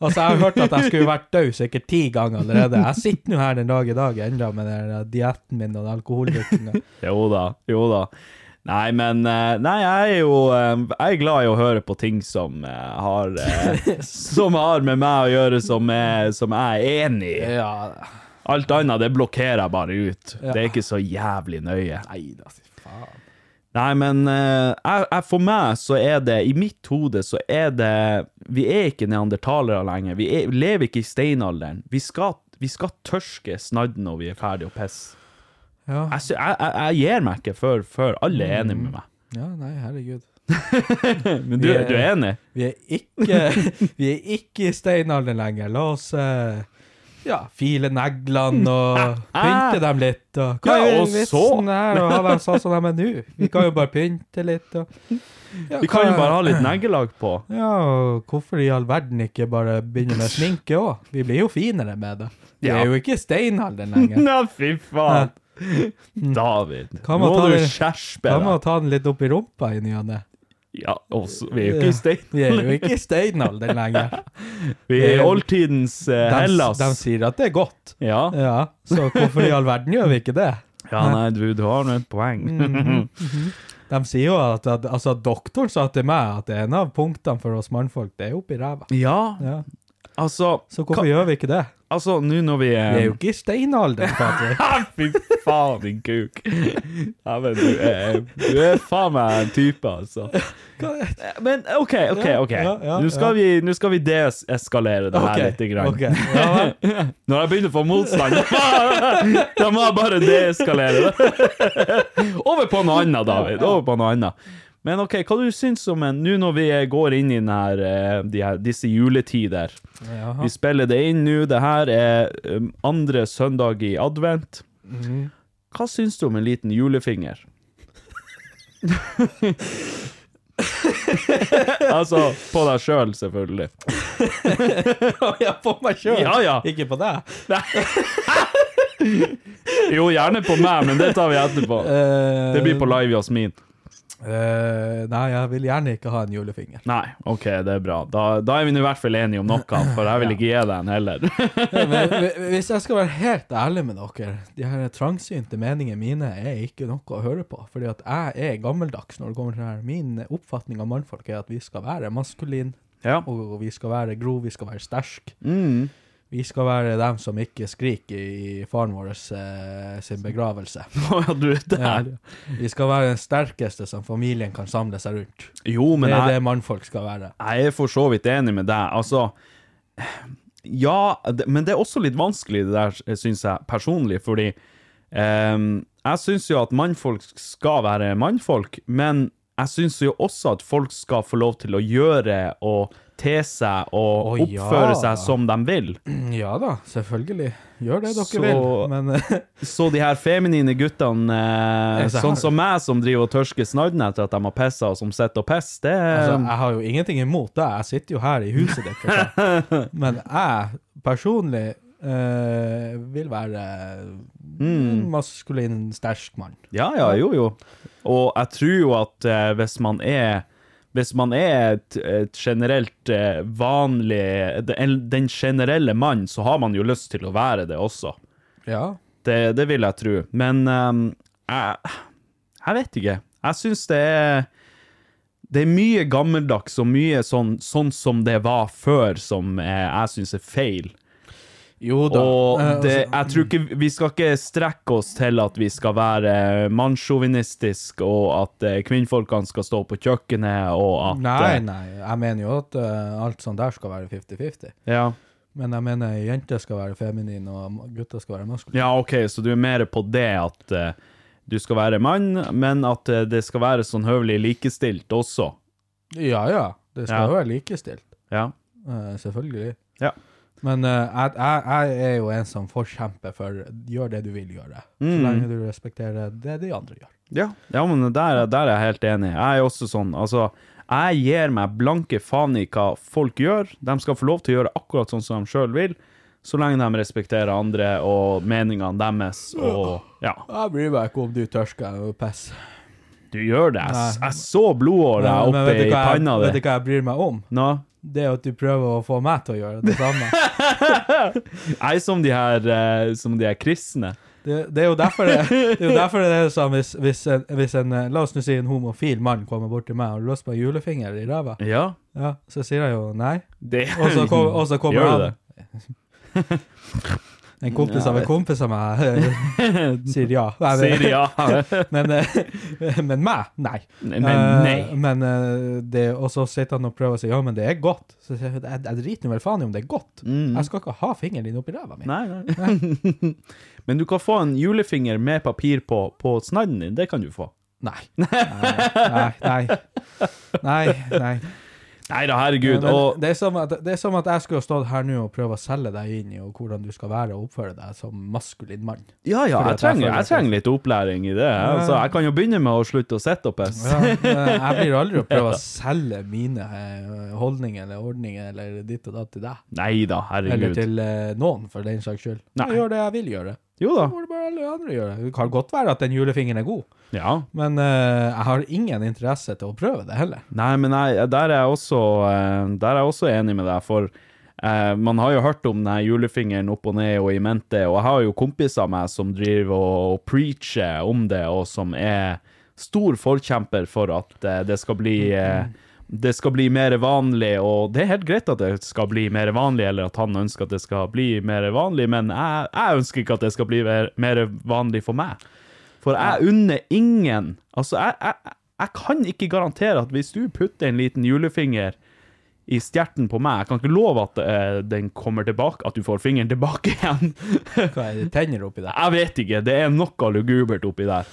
Altså, jeg har hørt at jeg skulle vært død sikkert ti ganger allerede. Jeg sitter nå her den dag i dag enda med den dietten min og alkoholdrikkinga. Jo da, jo da. Nei, men eh, Nei, jeg er jo eh, Jeg er glad i å høre på ting som eh, har Som har med meg å gjøre, som, er, som jeg er enig i. Ja, Alt annet, det blokkerer jeg bare ut. Det er ikke så jævlig nøye. nei da, faen. Nei, men uh, jeg, jeg, for meg så er det I mitt hode så er det Vi er ikke neandertalere lenger. Vi er, lever ikke i steinalderen. Vi skal, vi skal tørske snadden når vi er ferdig å pisse. Ja. Jeg, jeg, jeg, gir meg ikke før, før alle er enige med meg. ja, nei, herregud. Men du, Vi er- du er enig? Vi er ikke, vi er ikke i steinalderen lenger. La oss eh, ja, file neglene og pynte dem litt. Og, hva Ja, og så- her? Og ha sa sånn er nå? Vi kan jo bare pynte litt. Og, ja, Vi kan jo bare ha litt neglelag på. Ja, og hvorfor i all verden ikke bare begynne med sminke òg? Vi blir jo finere med det. Vi Ja. er jo ikke i steinalderen lenger. Nei, fy faen. David, nå må du skjerpe deg. Kan man ta den litt opp i rumpa i ny og ne? Ja, også, vi er jo ikke i stein. Vi er jo ikke i steinalderen lenger. Vi er i oldtidens eh, Hellas. de sier at det er godt. Ja. Ja, så hvorfor i all verden gjør vi ikke det? ja, nei, du, du har nå et poeng. Mm. De sier jo at, at altså, doktoren sa til meg at en av punktene for oss mannfolk, det er oppi ræva. ja, Ja. Altså Så hvorfor gjør vi ikke det? Altså, nå når vi er Vi er jo ikke i steinalderen, Patrick. Fy faen, din kuk. Ja, men du er, du er faen meg en type, altså. Men OK, OK. ok. Ja, ja, Nå skal, vi- nå skal vi deeskalere det her Ok, litt. Grann. ok. Ja. Når jeg begynner å få motstand, da må jeg bare deeskalere det. Over på noe annet, David. Over på noe annet. Men OK, hva du syns om en Nå når vi går inn i denne, eh, de her, disse juletider Jaha. Vi spiller det inn nå. Det her er um, andre søndag i advent. Mhm. Hva syns du om en liten julefinger? altså på deg sjøl, selvfølgelig. ja, på meg sjøl, Ja, ja. ikke på deg. Jo, gjerne på meg, men det tar vi etterpå. Uh... Det blir på Live Jasmin. Eh, nei, jeg vil gjerne ikke ha en julefinger. Nei, OK, det er bra. Da, da er vi i hvert fall enige om noe, for jeg vil ikke gi deg en heller. Men hvis jeg skal være helt ærlig med dere, de her trangsynte meningene mine er ikke noe å høre på. Fordi at jeg er gammeldags når det kommer til det her. Min oppfatning av mannfolk er at vi skal være maskulin, ja. og vi skal være grov, vi skal være sterke. Mm. Vi skal være dem som ikke skriker i faren vår eh, sin begravelse. Ja. Vi skal være den sterkeste som familien kan samle seg rundt. Jo, men det er jeg, det mannfolk skal være. jeg er for så vidt enig med deg. Altså Ja, det, men det er også litt vanskelig, det der, syns jeg, personlig, fordi ehm, Jeg syns jo at mannfolk skal være mannfolk, men jeg syns jo også at folk skal få lov til å gjøre og te seg og ja. oppføre seg som de vil. Ja da, selvfølgelig. Gjør det dere Så- vil. Men eh, Så de her feminine guttene, eh, sånn som meg, som driver og tørsker snadden etter at de har pissa, og som sitter og pisser, det altså, jeg har jo ingenting imot det. Jeg sitter jo her i huset deres. Men jeg personlig eh, vil være en maskulin, sterk mann. Ja, ja, jo, jo. Og jeg tror jo at eh, hvis man er hvis man er et, et generelt eh, vanlig den, generelle mann, så har man jo lyst til å være det også. Ja. Det, det vil jeg tro. Men um, jeg, jeg vet ikke. Jeg syns det er Det er mye gammeldags og mye sånn, sånn som det var før, som jeg syns er feil. Jo da. Og Eh, det, altså, jeg tror ikke Vi skal ikke strekke oss til at vi skal være mannssjåvinistiske, og at eh, kvinnfolkene skal stå på kjøkkenet, og at Nei, eh, nei. Jeg mener jo at alt sånt der skal være 50-50. Ja. Men jeg mener jenter skal være feminin, og gutter skal være maskuline. ja, OK, så du er mer på det at du skal være mann, men at det skal være sånn høvelig likestilt også. Ja ja, det skal Ja. være likestilt. Ja. Selvfølgelig. Ja. Men uh, jeg, jeg, jeg er jo en som forkjemper for gjør det du vil gjøre. Så Mm. lenge du respekterer det de andre gjør. Ja, ja men der, der er jeg helt enig. Jeg er også sånn, altså Jeg gir meg blanke faen i hva folk gjør. De skal få lov til å gjøre akkurat sånn som de sjøl vil, så lenge de respekterer andre og meningene deres og Ja. Jeg bryr meg ikke om du tørsker og pisser. Du gjør det. Jeg, jeg så blodåra oppe i panna di. Vet du hva jeg bryr meg om? Nå? Det at du prøver å få meg til å gjøre det samme. Er som de her, eh, som de her kristne. Det, det er jo derfor det, det, er jo derfor det er sånn hvis, hvis, en, hvis en eh, La oss nå si en homofil mann kommer bort til meg og har lyst på en julefinger i ræva. Ja. Ja, så sier jeg jo nei. Det, Og så kom- og så kommer Gjør han. du det? En kompis av en kompis av meg eh, sier ja. Sier ja. Men, eh, men meg, nei. Men Eh, nei. men det, og så sitter han og prøver å si ja, men det er godt. Så sier jeg jeg, driter vel faen i om det er godt. Jeg skal ikke ha fingeren din oppi ræva mi. Nei, Nei, nei. Men du kan få en julefinger med papir på, på snadden din. Det kan du få. Nei. Nei, nei. Nei, nei. Nei da, herregud. Men Og det, er som at, det er som at jeg skulle ha stått her nå og prøve å selge deg inn i og hvordan du skal være og oppføre deg som maskulin mann. ja, ja, jeg trenger, jeg jeg trenger litt opplæring i det. Altså, jeg kan jo begynne med å slutte å sitte og pisse. Ja, jeg blir aldri å prøve å selge mine eh, holdninger eller ordninger eller ditt og datt til deg. Nei da, Eller til eh, noen, for den saks skyld. Nei. Jeg gjør det jeg vil gjøre. Jo da. Det bare alle andre gjøre. Det kan godt være at den julefingeren er god, Ja. men eh, jeg har ingen interesse til å prøve det heller. Nei, men jeg, der, er jeg også, eh, der er jeg også enig med deg, for eh, man har jo hørt om den julefingeren opp og ned og i mente, og jeg har jo kompiser av meg som driver og, og preacher om det, og som er stor forkjemper for at eh, det skal bli eh, det skal bli mer vanlig, og det er helt greit at det skal bli mer vanlig, eller at han ønsker at det skal bli mer vanlig, men jeg, jeg ønsker ikke at det skal bli mer, vanlig for meg. For jeg unner ingen Altså, jeg, jeg, jeg kan ikke garantere at hvis du putter en liten julefinger i stjerten på meg, jeg kan ikke love at uh, den kommer tilbake, at du får fingeren tilbake igjen. Hva er det tenner oppi der? jeg vet ikke, det er noe lugubert oppi der.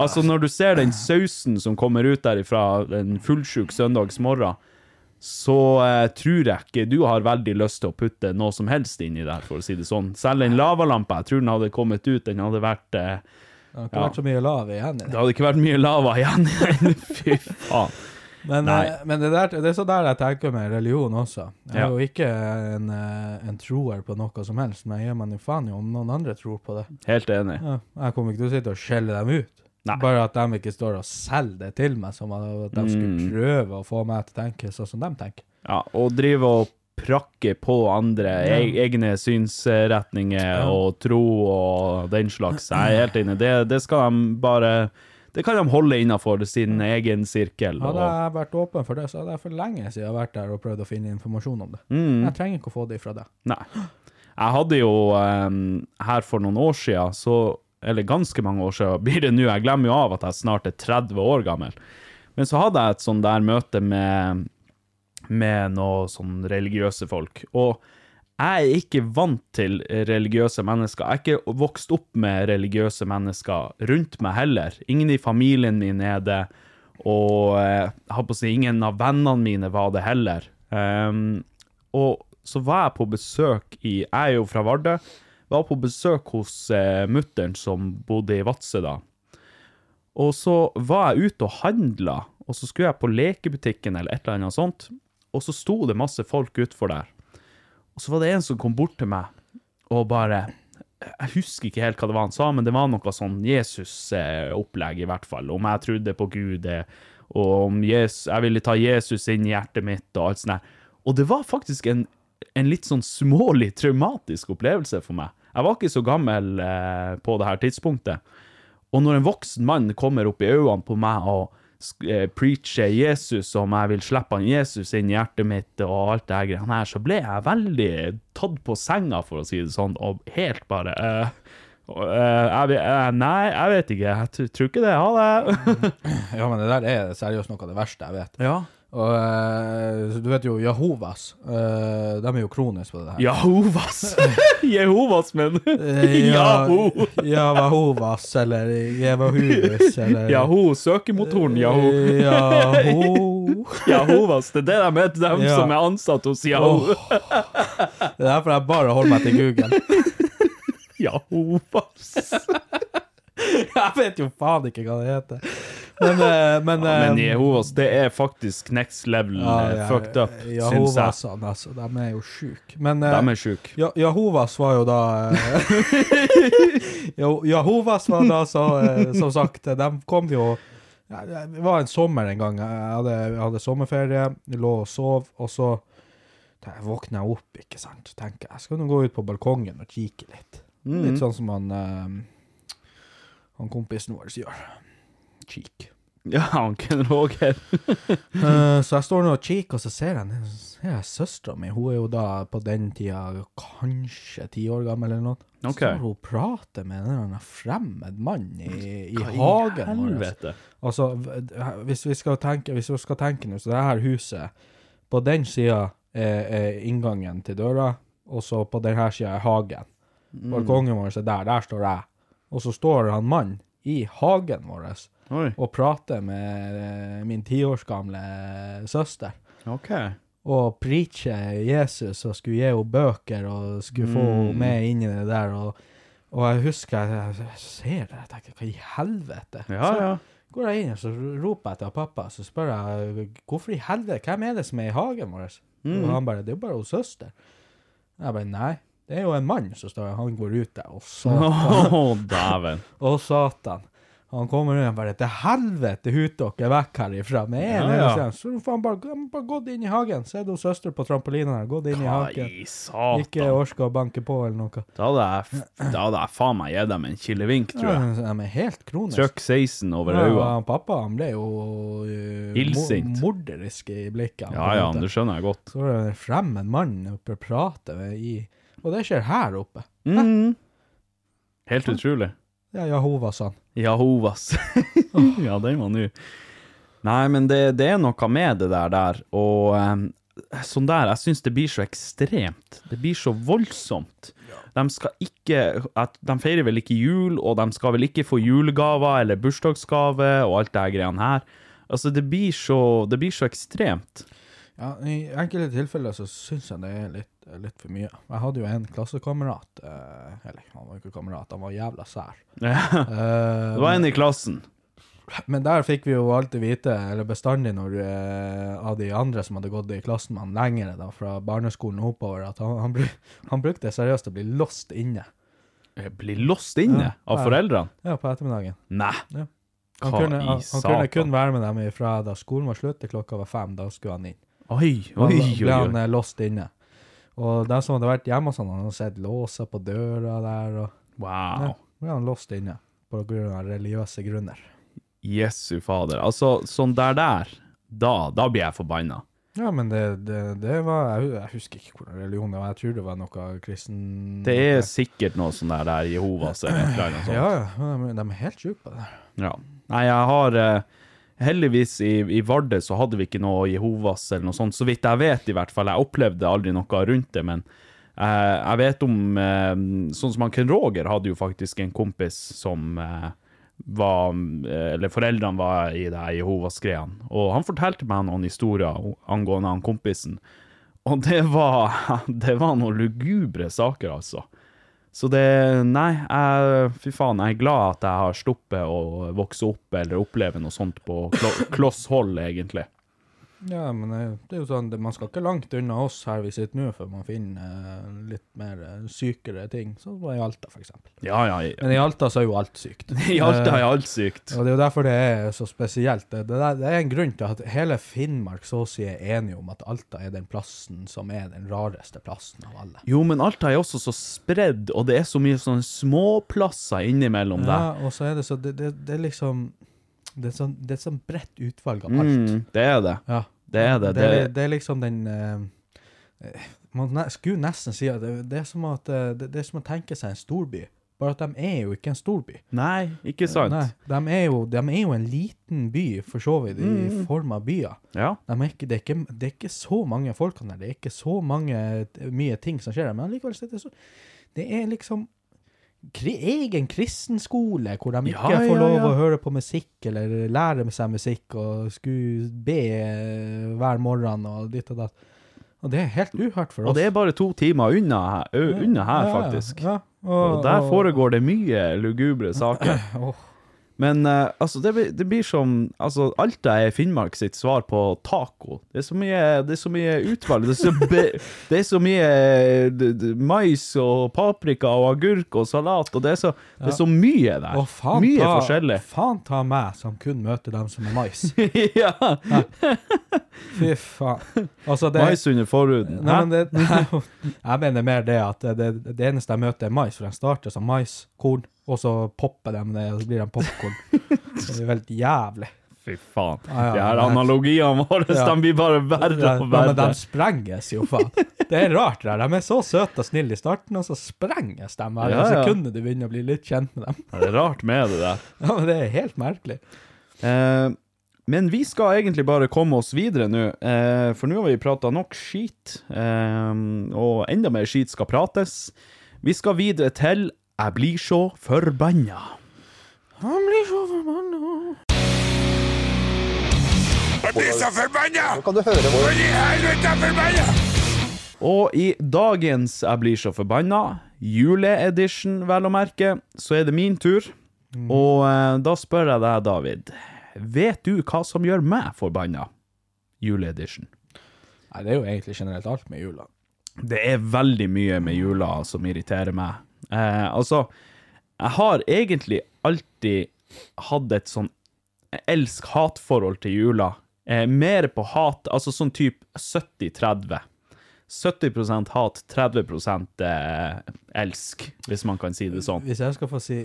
Altså, når du ser den sausen som kommer ut derifra en fullsjuk søndagsmorgen, så eh, tror jeg ikke du har veldig lyst til å putte noe som helst inni der, for å si det sånn. Selv en lavalampe, jeg tror den hadde kommet ut, den hadde vært eh, Det hadde ikke Ja. vært så mye lava igjen i Det det. hadde ikke vært mye lava igjen i den. Fy faen. Men, eh, men det, der, det er så der jeg tenker med religion også. Jeg er Ja. jo ikke en, eh, en troer på noe som helst, men jeg gir meg jo faen i om noen andre tror på det. Helt enig. Ja, jeg kommer ikke til å sitte og skjelle dem ut. Nei. Bare at de ikke står og selger det til meg, som at de skulle Mm. prøve å få meg til å tenke sånn som de tenker. Ja, og drive og prakke på andre e egne synsretninger og tro og den slags. Jeg er helt enig. Det, det skal de bare Det kan de holde innafor sin egen sirkel. Hadde jeg vært åpen for det, så hadde jeg for lenge siden vært der og prøvd å finne informasjon om det. Mm. Jeg trenger ikke å få det fra deg. nei. Jeg hadde jo um, her for noen år siden, så Eller ganske mange år siden blir det nå. Jeg glemmer jo av at jeg snart er 30 år gammel. Men så hadde jeg et sånn der møte med med noen sånn religiøse folk. Og jeg er ikke vant til religiøse mennesker. Jeg er ikke vokst opp med religiøse mennesker rundt meg heller. Ingen i familien min er det, og eh, jeg har på å si ingen av vennene mine var det heller. Um, og så var jeg på besøk i Jeg er jo fra Vardø. Var på besøk hos eh, mutter'n som bodde i Vadsø da. Og så var jeg ute og handla, og så skulle jeg på lekebutikken eller et eller annet sånt, og så sto det masse folk utfor der. Og så var det en som kom bort til meg og bare Jeg husker ikke helt hva det var han sa, men det var noe sånn Jesus-opplegg, i hvert fall. Om jeg trodde på Gud, og om Jesus, jeg ville ta Jesus inn i hjertet mitt, og alt sånt der. Og det var faktisk en, en litt sånn smålig traumatisk opplevelse for meg. Jeg var ikke så gammel eh, på det her tidspunktet. Og når en voksen mann kommer opp i øynene på meg og eh, preacher Jesus, om jeg vil slippe han Jesus inn i hjertet mitt og alt det greiene her, så ble jeg veldig tatt på senga, for å si det sånn, og helt bare eh, eh, jeg, vet- eh, Nei, jeg vet ikke. Jeg tror ikke det. Ha det. Ja, men det der er seriøst noe av det verste jeg vet. ja. Og eh, du vet jo Jehovas, eh, de er jo kronisk på det her. Jehovas. Jehovas, men. Jaho. Yahoo. Jehovas, eller Jevahus, eller Jaho, Søkemotoren Jaho. Jaho. Jehovas. Det er det de heter, dem Ja. som er ansatt hos Jaho. Det er derfor jeg bare holder meg til Google. Jehovas. Jeg vet jo faen ikke hva det heter. Men, men, ja, Men eh, Jehovas, det er faktisk next level ja, eh, ja, fucked up, syns jeg. Jehovasene, altså. De er jo sjuke. Men eh, De er sjuke. Jehovas var jo da eh, Jehovas var da så, eh, som sagt De kom jo Det var en sommer en gang. Jeg hadde, jeg hadde sommerferie, lå og sov, og så jeg våkner jeg opp, ikke sant. Tenker jeg skal nå gå ut på balkongen og kikke litt. Litt sånn som han eh, han kompisen vår gjør. Cheek. Ja, han Ken Roger. uh, så jeg står nå og kikker, og så ser jeg, ser jeg søstera mi. Hun er jo da på den tida kanskje ti år gammel eller noe. Så står hun prater med en fremmed mann i, i Hva hagen vår. helvete? Altså, hvis vi skal tenke, hvis vi skal tenke nå, så det her huset, på den sida er, er inngangen til døra, og så på denne sida er hagen. Mm. Balkongen vår er der, der står jeg. Og så står han mann i hagen vår Oi, og prater med eh, min ti års gamle søster. ok. Og preacher Jesus og skulle gi henne bøker og skulle få henne med inn i det der. Og, og jeg husker jeg, jeg ser det, jeg tenker hva i helvete? Ja, så ja. går jeg inn og så roper jeg til pappa, så spør jeg hvorfor i helvete, hvem er det som er i hagen vår? Mm. Og han bare det er jo bare hos søster. Jeg bare nei, det er jo en mann som står han går ut der. Og satan. Dæven. Å, satan. Han kommer inn og bare Til helvete, hut dere vekk herifra med en Ja, ja. Så faen, bare, bare gått inn i hagen. Se du søster på trampolinen her. Gått inn i hagen. i satan? Ikke orka å banke på eller noe. Da hadde jeg, da hadde jeg faen meg gitt dem en kilevink, tror jeg. Ja, de er helt kronisk. Trykk 16 over Ja, øynene. han pappa han ble jo uh, Illsint. morderisk i blikket. Ja, ja, det skjønner jeg godt. Så er det frem en mann oppe og prater i Og det skjer her oppe. Mm. Helt utrolig. Ja, Jahovas han. Jahovas. ja, den var ny. Nei, men det, det er noe med det der der, og um, sånn der, jeg synes det blir så ekstremt. Det blir så voldsomt. De skal ikke, de feirer vel ikke jul, og de skal vel ikke få julegaver eller bursdagsgave og alt det her greiene her. Altså, det blir så, det blir så ekstremt. Ja, I enkelte tilfeller så syns jeg det er litt, litt for mye. Jeg hadde jo en klassekamerat eh, Eller han var ikke kamerat, han var jævla sær. Ja, det Eh, var en i klassen. men der fikk vi jo alltid vite, eller bestandig når eh, av de andre som hadde gått i klassen med han lenger, da, fra barneskolen og oppover, at han, han, bruk, han brukte seriøst å bli låst inne. Bli låst inne Ja, av foreldrene? Ja, på ettermiddagen. Nei. Ja. Han Hva kunne, han, han kunne kun være med dem fra da skolen var slutt til klokka var fem. Da skulle han inn. Oi, oi, oi, ble han eh, låst inne. Og de som hadde vært hjemme hos han, hadde sett låser på døra der. Og Wow. ja, ble han låst inne på grunn av religiøse grunner. Jesu fader. Altså, sånn der der, da, da blir jeg forbanna. Ja, men det, det, det var jeg, jeg husker ikke hvordan religion det var. Jeg tror det var noe kristen Det er sikkert noe sånn der, der Jehovas eller et eller annet sånt. Ja, ja. De, de er helt sjuke på det der. Ja. Nei, jeg har eh, Heldigvis i, i Vardø så hadde vi ikke noe Jehovas eller noe sånt, så vidt jeg vet i hvert fall. Jeg opplevde aldri noe rundt det, men eh, jeg vet om eh, Sånn som han Ken Roger hadde jo faktisk en kompis som eh, var eh, Eller foreldrene var i det Jehovas-greiene, og han fortalte meg noen historier angående han kompisen. Og det var, det var noen lugubre saker, altså. Så det Nei, jeg, fy faen, jeg er glad at jeg har sluppet å vokse opp eller oppleve noe sånt på klo kloss hold, egentlig. Ja, men eh, det er jo sånn, at man skal ikke langt unna oss her vi sitter nå, før man finner eh, litt mer eh, sykere ting, sånn som i Alta, for eksempel. Ja, ja. Men i Alta så er jo alt sykt. I Alta er alt sykt. Og det er jo derfor det er så spesielt. Det, det, der- det er en grunn til at hele Finnmark så å si er enige om at Alta er den plassen som er den rareste plassen av alle. Jo, men Alta er også så spredd, og det er så mye sånne småplasser innimellom Ja, der. Ja, og så er det så Det, det, det er liksom det er, sånn, det er sånn bredt utvalg av alt. Mm, det er det. Ja. Det er det. Det, det det er liksom den eh, eh, Man skulle nesten si at det, det, er som at, eh, det, det er som å tenke seg en storby, bare at de er jo ikke en storby. Nei, ikke sant? Nei, de er, jo, de er jo en liten by, for så vidt, i Mm. form av byer. Ja. De er ikke, det, er ikke, det er ikke så mange folk der, det er ikke så mange, mye ting som skjer der, men allikevel det så Det er liksom egen kristenskole, hvor de ikke Ja, får lov ja. å høre på musikk, eller lære seg musikk, og skulle be eh, hver morgen, og ditt og datt. Og det er helt uhørt for oss. Og det er bare to timer unna her, unna her Ja, ja, faktisk. Ja, Og der foregår det mye lugubre saker. Åh. Men uh, altså, det, det blir som Altså, Alta er Finnmark sitt svar på taco. Det er så mye, det er så mye utvalg. Det er så, be, det er så mye eh, d, d, mais og paprika og agurk og salat, og det er så, det er så mye der. Og faen mye ta, forskjellig. Faen ta meg som kun møter dem som er mais. ja. Fy faen. Altså, det, Mais under forhuden. Nei, men det, jeg mener mer det at det, det, det eneste jeg møter er mais, for den starter som mais, korn, og så popper de det, og så blir de popkorn. det er helt jævlig. Fy faen. Ah, ja, de her analogiene våre, Ja. de blir bare verre og verre. Ja, men de sprenges jo, faen. Det er rart, det der. De er så søte og snille i starten, og så sprenges de hver Ja, ja. sekundet du begynner å bli litt kjent med dem. Det er rart med det der. Ja, men det er helt merkelig. Eh, men vi skal egentlig bare komme oss videre nå, eh, for nå har vi prata nok skit, eh, og enda mer skit skal prates. Vi skal videre til Jeg blir så forbanna. Han blir så forbanna. Og i dagens Jeg blir så forbanna, juleedition vel å merke, så er det min tur. Og eh, da spør jeg deg, David, vet du hva som gjør meg forbanna? Juleedition. Nei, det er jo egentlig generelt alt med jula. Det er veldig mye med jula som irriterer meg. Eh, altså, jeg har egentlig alltid hatt et sånn elsk-hat-forhold til jula. Eh, mer på hat, altså sånn type 70-30. 70% hat, 30 eh, elsk, hvis man kan si det sånn. Hvis jeg skal få si,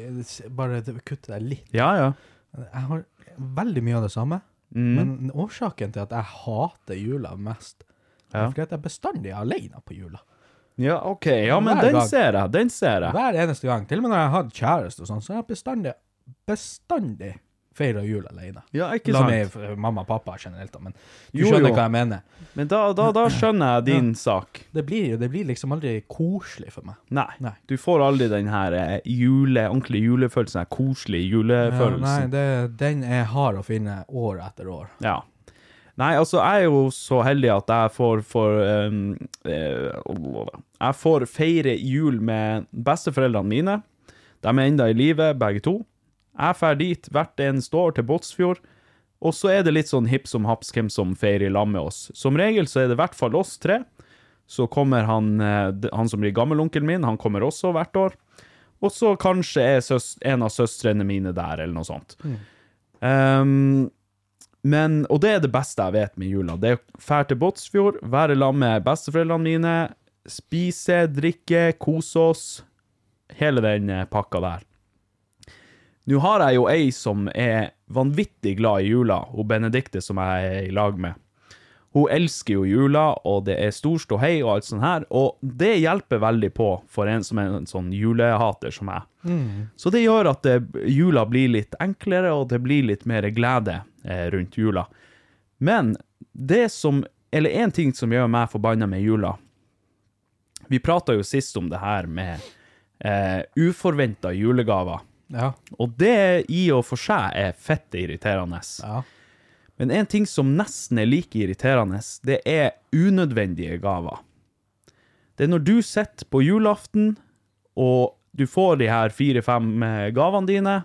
bare kutte deg litt. Ja, ja. Jeg har veldig mye av det samme, Mm. men årsaken til at jeg hater jula mest, Ja. er fordi at jeg bestandig er alene på jula. Ja, OK. Ja, men Hver den dag. ser jeg. Den ser jeg. Hver eneste gang. Til og med når jeg har hatt kjæreste og sånn, så har jeg bestandig, bestandig feira jul alene. Ja, ikke La sant? meg mamma og pappa generelt, da, men du Jo, skjønner jo. hva jeg mener. Men da, da, da skjønner jeg din sak. Det blir, jo- det blir liksom aldri koselig for meg. Nei. Nei. Du får aldri den her eh, jule, ordentlig julefølelsen, den koselige Ja, nei, julefølelsen. det, den er hard å finne år etter år. Ja. Nei, altså, jeg er jo så heldig at jeg får, får um, Jeg får feire jul med besteforeldrene mine. De er enda i live, begge to. Jeg drar dit hvert eneste år, til Båtsfjord. Og så er det litt sånn hipp som haps hvem som feirer i lag med oss. Som regel så er det i hvert fall oss tre. Så kommer han, eh, han som blir gammelonkelen min, han kommer også hvert år. Og så kanskje er en av søstrene mine der, eller noe sånt. Ehm, men, og det er det beste jeg vet med jula. Det er å fære til Båtsfjord, være sammen med besteforeldrene mine, spise, drikke, kose oss. Hele den eh, pakka der. Nå har jeg jo ei som er vanvittig glad i jula, hun Benedikte som jeg er i lag med. Hun elsker jo jula, og det er stor ståhei og alt sånt her, og det hjelper veldig på for en som er en sånn julehater som meg. Så det gjør at det, jula blir litt enklere, og det blir litt mer glede eh, rundt jula. Men det som, eller en ting som gjør meg forbanna med jula, vi prata jo sist om det her med eh, uforventa julegaver. Ja. Og det i og for seg er fett irriterende. Ja. Men en ting som nesten er like irriterende, det er unødvendige gaver. Det er når du sitter på julaften, og du får de her fire-fem eh, gavene dine,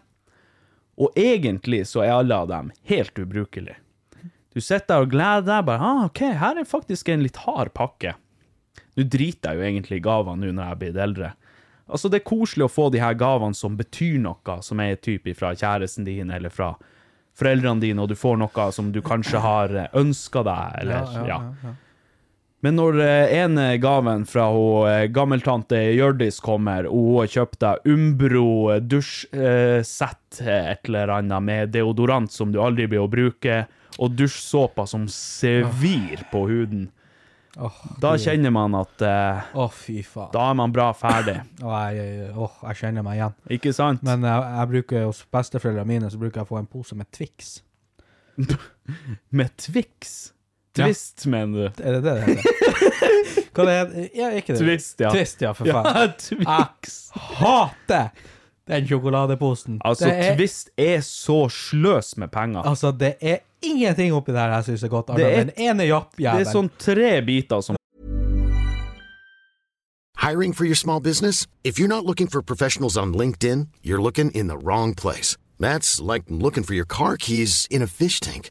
og egentlig så er alle av dem helt ubrukelige. Du sitter der og gleder deg, bare ah, OK, her er faktisk en litt hard pakke. Nå driter jeg jo egentlig i gavene nå når jeg blitt eldre. Altså, det er koselig å få de her gavene som betyr noe, som er type fra kjæresten din eller fra foreldrene dine, og du får noe som du kanskje har ønska deg, eller ja. Men når en ene gaven fra hun eh, gammeltante Hjørdis kommer, og hun har kjøpt deg Umbro dusjsett, eh, et eller annet, med deodorant som du aldri blir å bruke, og dusjsåpa som sevir på huden, oh, da kjenner man at eh, oh, fy faen. da er man bra ferdig. Åh, jeg, oh, jeg kjenner meg igjen. Ikke sant? Men jeg, jeg bruker hos besteforeldrene mine så bruker jeg å få en pose med Twix. Med Twix? Ja. Mener du? Er det det det heter? Hva det heter Ja, ikke det? Twist, ja. Twist, ja, for faen. Ja, Twix. Hater den sjokoladeposen. Altså, det er, Twist er så sløs med penger. altså, det er ingenting oppi der jeg syns er godt. Det er- Den ene Det er sånn tre biter som Hiring for your small business? If you're not looking for professionals on LinkedIn, you're looking in the wrong place. That's like looking for your car keys in a fish tank.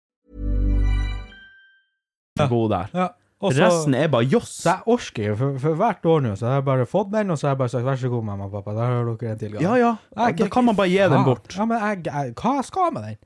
God der. ja. Også, Resten er bare joss. Jeg orker jo, for, for hvert år nå, så har jeg bare fått den, og så har jeg bare sagt vær så god, mamma og pappa, der har dere en tilgang. Ja, ja. Jeg- Da kan man bare gi den bort. Ja, men jeg, jeg, hva skal jeg med den?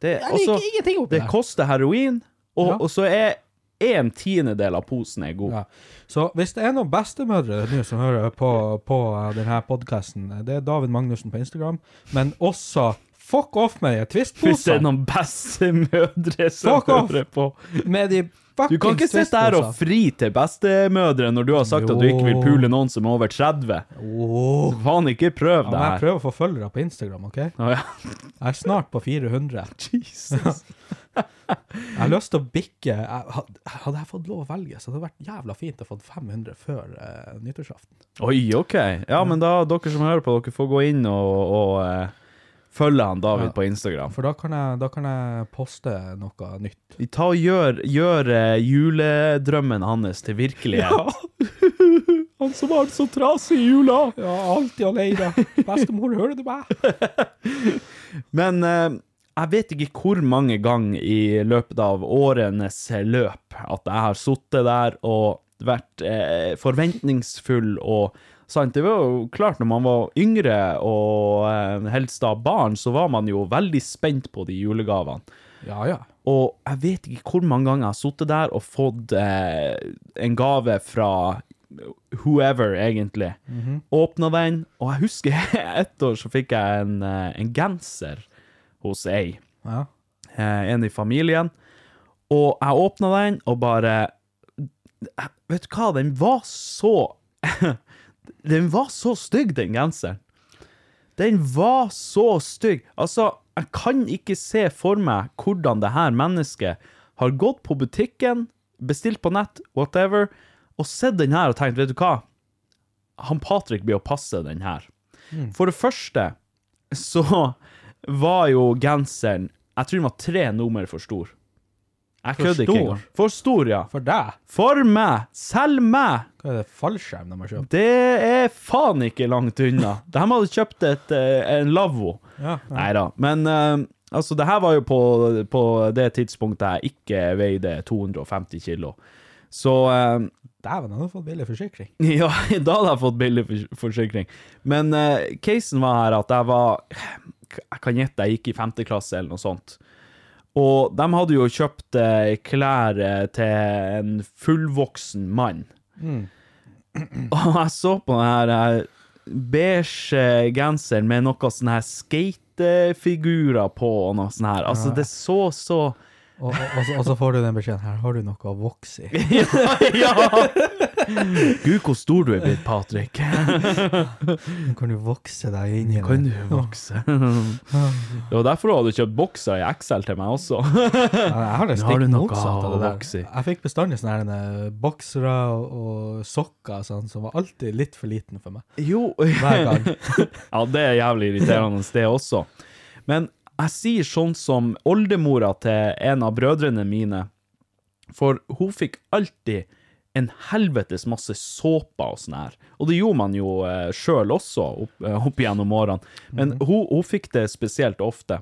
Det, Jeg liker også- ingenting oppi det der. koster heroin, og, Ja. og så er en tiendedel av posen er god. Ja. Så hvis det er noen bestemødre nå som hører på, på denne podkasten, det er David Magnussen på Instagram, men også fuck off med de Hvis det er twistposene. noen bestemødre som Fuck off. hører på. Med de Du kan ikke sitte her og fri til bestemødre når du har sagt at du ikke vil pule noen som er over 30. Åh. Faen, ikke prøv Ja, det men jeg prøver å få følgere på Instagram, OK? Jeg ja. Jeg er snart på 400. Jesus. Jeg har lyst til å bikke jeg, Hadde jeg fått lov å velge, så hadde det vært jævla fint å få 500 før uh, nyttårsaften. Oi, OK. Ja, men da, dere som hører på, dere får gå inn og, og eh, følge han David Ja. på Instagram. For da kan jeg, da kan jeg poste noe nytt. Ta og gjør, gjør uh, juledrømmen hans til virkelighet. Ja. Han som har det så trasig i jula. Ja, alltid alene. Bestemor, hører du meg? Men uh, jeg vet ikke hvor mange ganger i løpet av årenes løp at jeg har sittet der og vært eh, forventningsfull og Sant, det var jo klart når man var yngre og eh, helst da barn, så var man jo veldig spent på de julegavene. Ja, ja. Og jeg vet ikke hvor mange ganger jeg har sittet der og fått eh, en gave fra whoever, egentlig. Åpna den, og jeg husker ett år så fikk jeg en, eh, en genser hos ei, ja. eh, en i familien. Og jeg åpna den og bare Vet du hva, den var så Den var så stygg, den genseren. Den var så stygg. Altså, jeg kan ikke se for meg hvordan det her mennesket har gått på butikken, bestilt på nett, whatever, og sett den her og tenkt, vet du hva? Han Patrick blir å passe den her. For det første så var jo genseren Jeg tror den var tre nummer for stor. Jeg kødder ikke engang. For stor, ja. For deg? For meg! Selv meg! Hva er det, fallskjerm de har kjøpt? Det er faen ikke langt unna. De hadde kjøpt et, eh, en lavvo. Ja, ja. Nei da. Men eh, altså, det her var jo på, på det tidspunktet jeg ikke veide 250 kilo. Så eh, Dæven, han har fått billig forsikring. ja, da hadde jeg fått billig fors- forsikring. Men eh, casen var her at jeg var Jeg kan gjette, jeg gikk i femte klasse eller noe sånt. Og de hadde jo kjøpt eh, klær eh, til en fullvoksen mann. Og jeg så på den her eh, beige genseren med noe sånne her skatefigurer på og noe sånt her. Altså, det så så Og, og, så, og så får du den beskjeden her, har du noe å vokse i? Ja! Gud, hvor stor du er blitt, Patrick. Nå kan du vokse deg inn i Kan du vokse? Det var derfor du hadde kjøpt bokser i XL til meg også. Ja, Jeg har det stikk motsatt av det der. Jeg fikk bestandig sånne boksere og sokker sånn, som var alltid litt for liten for meg. Jo. Hver gang. Ja, det er jævlig irriterende, det også. Men jeg sier sånn som oldemora til en av brødrene mine, for hun fikk alltid en helvetes masse såpe og sånn her. Og det gjorde man jo eh, sjøl også opp, eh, opp gjennom årene. Men hun, hun fikk det spesielt ofte.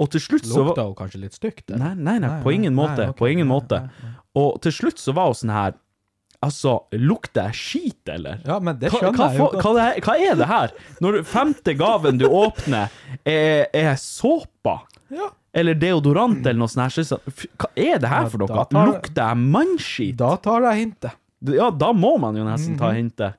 Og til slutt så var Lukta jo kanskje litt stygt. Nei, nei, nei, Nei, på ingen nei, måte. Okay, På ingen måte. Og til slutt så var hun sånn her Altså, lukter jeg skit, eller? Ja, men det skjønner hva, jeg jo godt. hva, hva er det her? Når femte gaven du åpner, er, er såpa? Ja. Eller deodorant, eller noe sånt her. Hva er det her for noe? tar- Lukter jeg mannskit? Da tar jeg hintet. Ja, da må man jo nesten Mhm. ta hintet.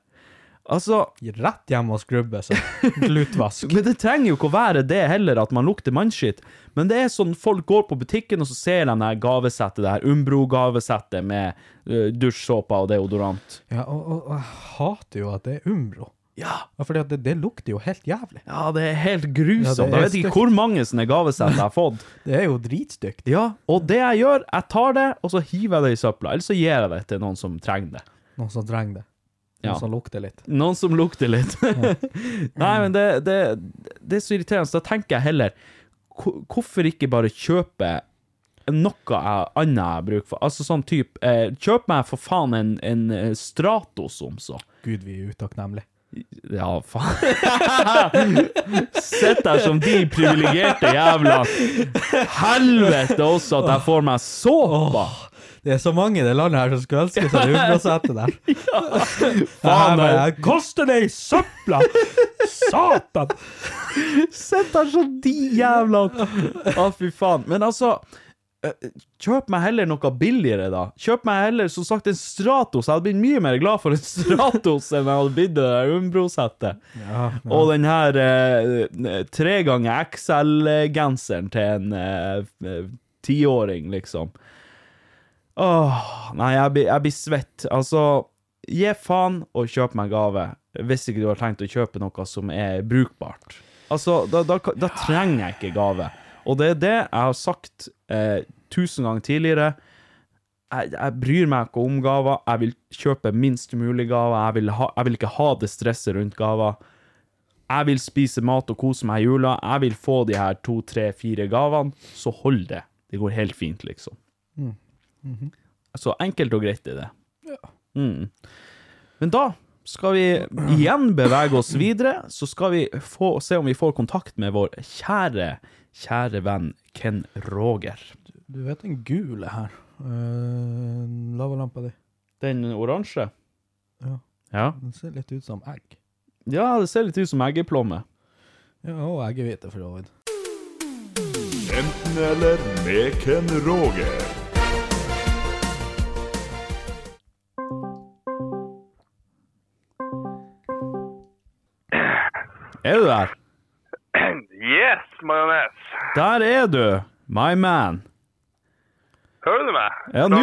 Altså, Rett hjem og skrubbe, så glutvask. men det trenger jo ikke å være det heller, at man lukter mannskitt. Men det er sånn folk går på butikken, og så ser de det gavesettet, der. Umbro-gavesettet med uh, dusjsåpe og deodorant. Ja, og, og, og jeg hater jo at det er Umbro. Ja, Ja, fordi det, det lukter jo helt jævlig. ja det er helt grusomt. Ja, er jeg vet ikke hvor mange sånne gavesett jeg har fått. Det er jo dritstygt. Ja, og det jeg gjør, jeg tar det, og så hiver jeg det i søpla. Eller så gir jeg det til noen som trenger det. Noen som trenger det. Noen Ja. som lukter litt. Noen som lukter litt. Nei, men det, det, det er så irriterende. Så da tenker jeg heller, hvorfor ikke bare kjøpe noe annet jeg bruker bruk for? Altså sånn type, eh, kjøp meg for faen en, en eh, Stratos om så. Gud, vi er utakknemlige. Ja, faen. Sitt der som de privilegerte jævla. Helvete også at jeg får meg såpa. Det er så mange i det landet her som skulle ønske seg det Umbro-settet der. Faen, Faen, koster det i søpla! Satan! Sitt der som de jævla Å, fy faen. Men altså eh, Kjøp meg heller noe billigere, da. Kjøp meg heller, som sagt, en Stratos. Jeg hadde blitt mye mer glad for en Stratos enn jeg hadde blitt det der Umbro-settet. Og den her eh, tre ganger XL-genseren til en tiåring, eh, tiåring, liksom. Åh, nei, jeg blir, jeg blir svett. Altså, gi faen og kjøp meg gave, hvis ikke du har tenkt å kjøpe noe som er brukbart. Altså, da, da, da trenger jeg ikke gave. Og det er det jeg har sagt eh, tusen ganger tidligere. Jeg, jeg bryr meg ikke om gaver. Jeg vil kjøpe minst mulig gaver. Jeg jeg vil ikke ha det stresset rundt gaver. Jeg vil spise mat og kose meg i jula. Jeg vil få de her to, tre, fire gavene. Så hold det. Det går helt fint, liksom. Så enkelt og greit er det. Mm. Men da skal vi igjen bevege oss videre. Så skal vi få, se om vi får kontakt med vår kjære, kjære venn Ken Roger. Du vet den gule her. Uh, Lavalampa di. Den oransje? Ja. Ja. Den ser litt ut som egg. Ja, det ser litt ut som eggeplomme. Ja, og eggehvite for så vidt. Enten eller med Ken Roger. Er du der? Yes, majones. Der er du, my man. Hører du meg? Ja, nå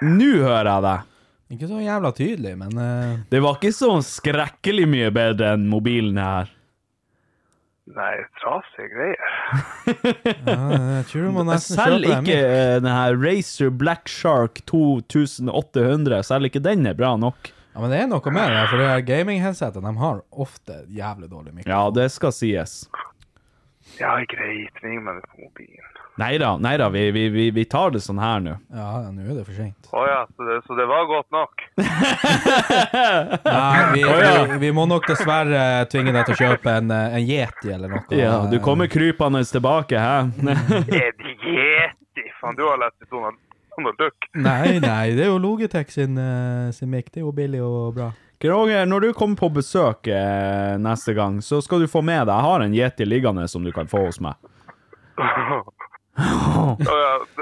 nå hører jeg deg. Ikke så jævla tydelig, men uh... Det var ikke så skrekkelig mye bedre enn mobilen her. Nei, trasige greier. ja, jeg Selv ikke eh, den her Racer Black Shark 2800, selv ikke den er bra nok. Ja, men det er noe med det, for de her gaming-headsetene de har ofte jævlig dårlig mikrofon. Ja, det skal sies. Ja, greit. Ring meg på mobilen. Nei da, nei da, vi, vi, vi, vi tar det sånn her nå. Ja, ja, nå er det for seint. Å ja, så det, så det var godt nok? Nei, vi, Å, ja. vi, vi må nok dessverre tvinge deg til å kjøpe en, eh, en Yeti eller noe. Ja, du kommer krypende tilbake, hæ? Er det yeti? Faen, du har lest i Donald, Donald Duck. Nei, nei, det er jo Logitech sin, eh, sin mic. Det er jo billig og bra. Roger, når du kommer på besøk eh, neste gang, så skal du få med deg Jeg har en Yeti liggende som du kan få hos meg.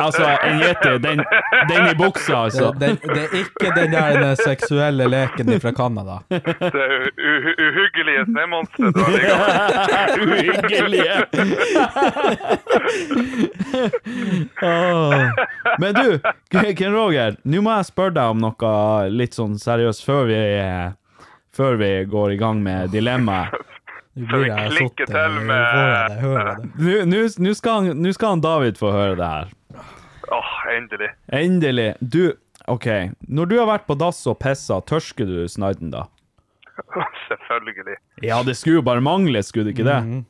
Altså, en Yeti, den, den i buksa, altså. Det, det, det er ikke den der den seksuelle leken fra Canada. Det uhyggelige snømonsteret du har liggende. Uhyggelige. oh. Men du, Ken Roger, nå må jeg spørre deg om noe litt sånn seriøst før vi, før vi går i gang med dilemmaet. Nå blir jeg sittet- til med- hører det. Nå- skal, han- skal han David få høre det her. Åh, endelig. Endelig. Du, OK. Når du har vært på dass og pissa, tørsker du sniden da? Selvfølgelig. Ja, det skulle jo bare mangle, skulle det ikke det? Mhm.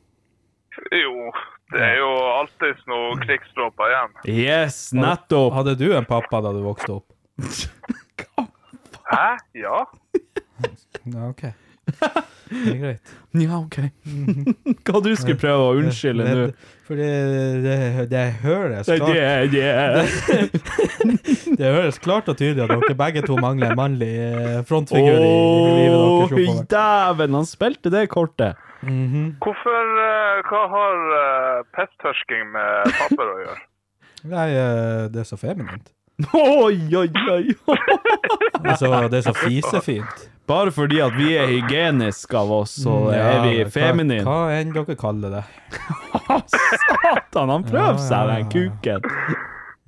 Jo, det er jo alltid noe krigsdråper igjen. Yes, nettopp. Hadde du en pappa da du vokste opp? Hæ? Ja? Ja, ok. Det er greit. Ja, OK. Hva du skulle prøve å unnskylde nå? Det- For det, det, det høres klart det, det. Det høres klart og tydelig at dere begge to mangler en mannlig eh, frontfigur i, i livet deres. dæven, han spilte det kortet. Hvorfor, eh, hva har uh, pesttørsking med papper å gjøre? Nei, eh, det er så feminint. Oi, oi, oi. Altså, det er så fisefint. Bare fordi at vi er hygieniske av oss, så ja, er vi hva- feminine. Hva enn dere kaller det. Satan, han prøver Ja, seg, ja, den kuken.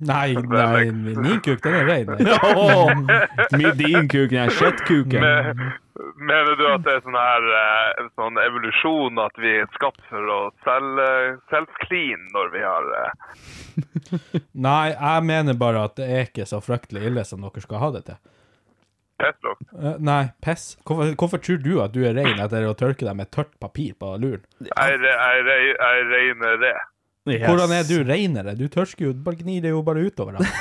Nei, nei, min kuk, den er rein. Min- din kuk, den shit-kuken. Me- Mener du at det er sånn her eh, en sånn evolusjon at vi er skapt for å self-clean når vi har eh, Nei, jeg mener bare at det er ikke så fryktelig ille som dere skal ha det til. Pestlukt? Uh, nei, piss. Hvorfor, hvorfor tror du at du er rein etter å tørke deg med tørt papir på luren? Jeg, er reinere. Yes. Hvordan er du reinere? Du tørsker jo, bare gnir det jo bare utover. Da.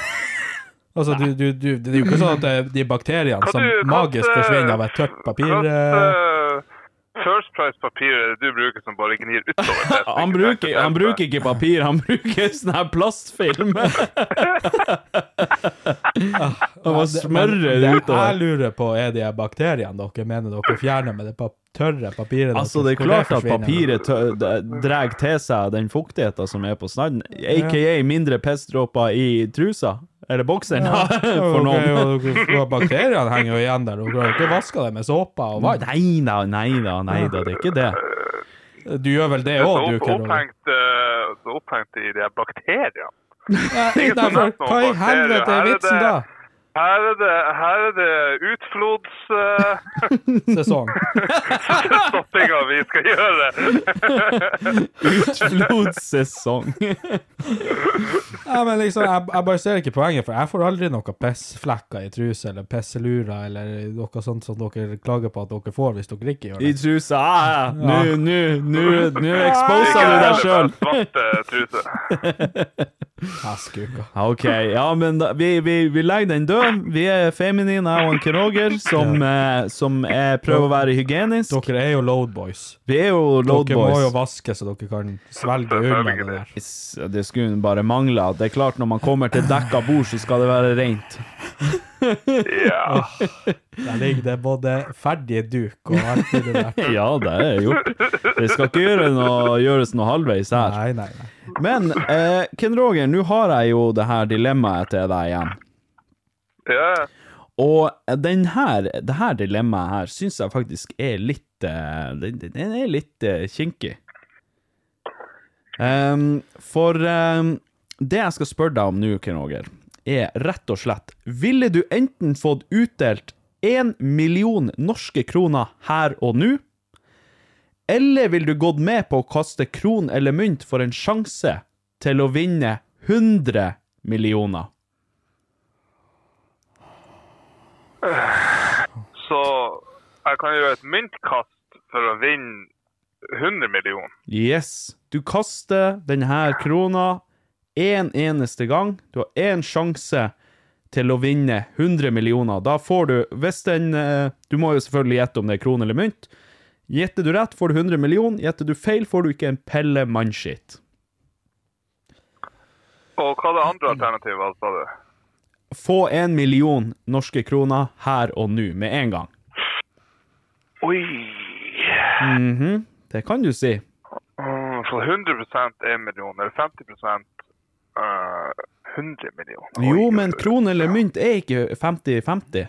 Altså, du, du, du, det er jo ikke sånn at det- de bakteriene som du- magisk forsvinner av et tørt papir eh, slags First Price-papir det du bruker som bare gnir utover? det Han bruker, han bruker ikke papir, han bruker sånn her plastfilm. Han må det- utover? det Det jeg lurer på, er de bakteriene dere mener dere fjerner med det pap tørre papiret Altså, det er klart at papiret drar til seg den fuktigheten som er på snadden, aka mindre pissdråper i trusa. Eller bokseren, Ja, for noen. ok, og- og Bakteriene henger jo igjen der. Du har ikke vaska det med såpe og vann. Nei da, nei da, nei da, det er ikke det. Du gjør vel det òg, du, Kjell opphengt, eh, så opphengt i de bakteriene. Ja, hva i helvete er vitsen det- da? Her er det, her er det utflods... Uh, Sesong. Stoppinga vi skal gjøre. Utflodssesong. Ja, men liksom, jeg, jeg bare ser ikke poenget, for jeg får aldri noen pissflekker i truse, eller pisselurer, eller noe sånt som dere klager på at dere får hvis dere ikke gjør I det. trusa. Ah, Nå, Ja. nå, nå, nå exposa du deg sjøl. Svart eh, truse. Heskuka. OK. Ja, men da, vi, vi, vi legger den død. Vi er feminine, jeg og en Ken Roger, som, eh, som er, prøver å være hygienisk. Dere er jo loadboys. Vi er jo load Dere må jo vaske så dere kan svelge unna det der. Det skulle bare mangle. Det er klart, når man kommer til dekka bord, så skal det være rent. Ja. Der ligger det både ferdig duk og alt det der. Ja, det er gjort. Det skal ikke gjøre noe, gjøres noe halvveis her. Nei, nei, nei. Men eh, Ken Roger, nå har jeg jo det her dilemmaet til deg igjen. ja. Og den her, det her dilemmaet her syns jeg faktisk er litt eh, Den, er litt eh, kinkig. Um, for um, det jeg skal spørre deg om nå, Ken Roger, er rett og slett Ville du enten fått utdelt én million norske kroner her og nå, eller vil du gått med på å kaste kron eller mynt for en sjanse til å vinne 100 millioner? Så jeg kan gjøre et myntkast for å vinne 100 millioner. Yes, du kaster denne krona en eneste gang. Du har én sjanse til å vinne 100 millioner. Da får du, hvis den eh, Du må jo selvfølgelig gjette om det er krone eller mynt. Gjetter du rett, får du 100 millioner. Gjetter du feil, får du ikke en pelle mannskitt. Og hva er det andre alternativet, sa du? Få en million norske kroner her og nå, med en gang. Oi. Mhm, det kan du si. Mm, Så 100 1 million, eller 50 eh, 100 millioner. Oi, Jo, men krone eller mynt er ikke 50-50.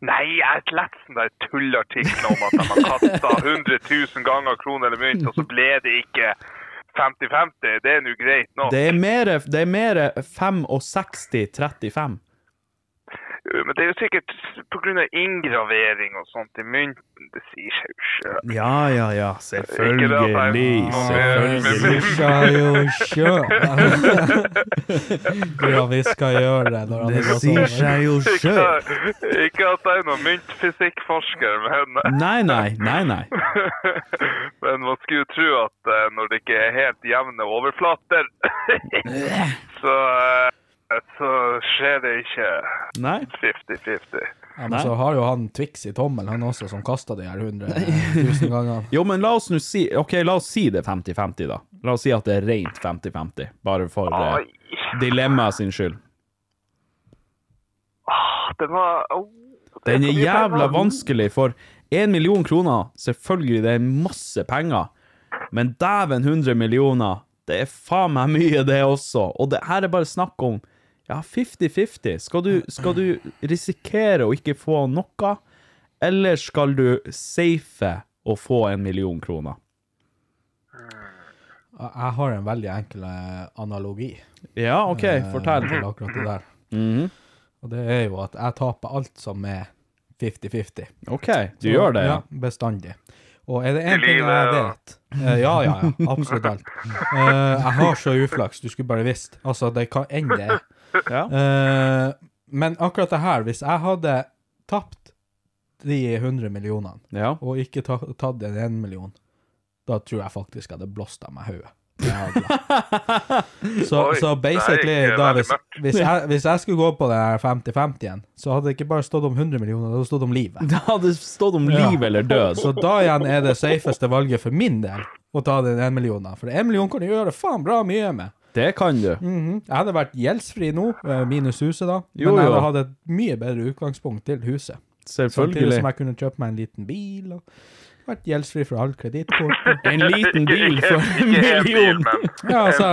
Nei, jeg har ikke lest sånne tullartikkel tullartikler om at de har kasta 100 000 ganger krone eller mynt, og så ble det ikke 50-50. Det er nå greit nok. Mer, det er mer 65-35. Men det er jo sikkert pga. inngravering og sånt i mynten. Det sier seg jo sjøl. Ja, ja, ja, selvfølgelig. Selvfølgelig. sier skal jo sjøl. Ja, vi skal gjøre det når han Det er sier seg jo sjøl. Ikke, at jeg er noen myntfysikkforsker, men Nei, nei, nei, nei. Men man skulle jo tro at eh, når det ikke er helt jevne overflater, så, eh, så skjer det ikke Nei. 50-50. Ja, men så har jo han Twix i tommelen, han også, som kasta de her 100 000 ganger. Jo, men la oss nå si Ok, la oss si det er 50-50, da. La oss si at det er rent 50-50. Bare for eh, dilemmaet sin skyld. Ah, Den var oh, det Den er mye jævla penger. vanskelig, for én million kroner, selvfølgelig, det er masse penger. Men dæven 100 millioner, det er faen meg mye, det også. Og det her er bare snakk om ja, 50-50. Skal, du- skal du risikere å ikke få noe, eller skal du safe å få en million kroner? Jeg har en veldig enkel eh, analogi Ja, OK, eh, fortell. til akkurat det der. Mhm. Og det er jo at jeg taper alt som er 50-50. OK, du gjør det, ja. bestandig. Og er det én ting jeg vet eh, Ja, ja, ja. Absolutt alt. Eh, jeg har så uflaks, du skulle bare visst. Altså, det kan enn det er. Ja. Eh, men akkurat det her, hvis jeg hadde tapt de 100 millionene, ja. og ikke ta, tatt en 1 million, da tror jeg faktisk jeg hadde blåst av meg hodet. Så, Oi, så basically, da, hvis, hvis, jeg, hvis jeg skulle gå på det 50-50 igjen, så hadde det ikke bare stått om 100 millioner, det hadde stått om livet. Det hadde stått om liv eller død. Så da igjen er det safeste valget for min del å ta den 1 millionen. For 1 million kan du gjøre faen bra mye med. Det kan du. Mhm. Jeg hadde vært gjeldsfri nå, eh, minus huset da, Jo, men jeg hadde hatt et mye bedre utgangspunkt til huset. Samtidig Selvfølgelig. som jeg kunne kjøpe meg en liten bil, og vært gjeldsfri for all kredittkort. En liten bil for en million. Ja, altså,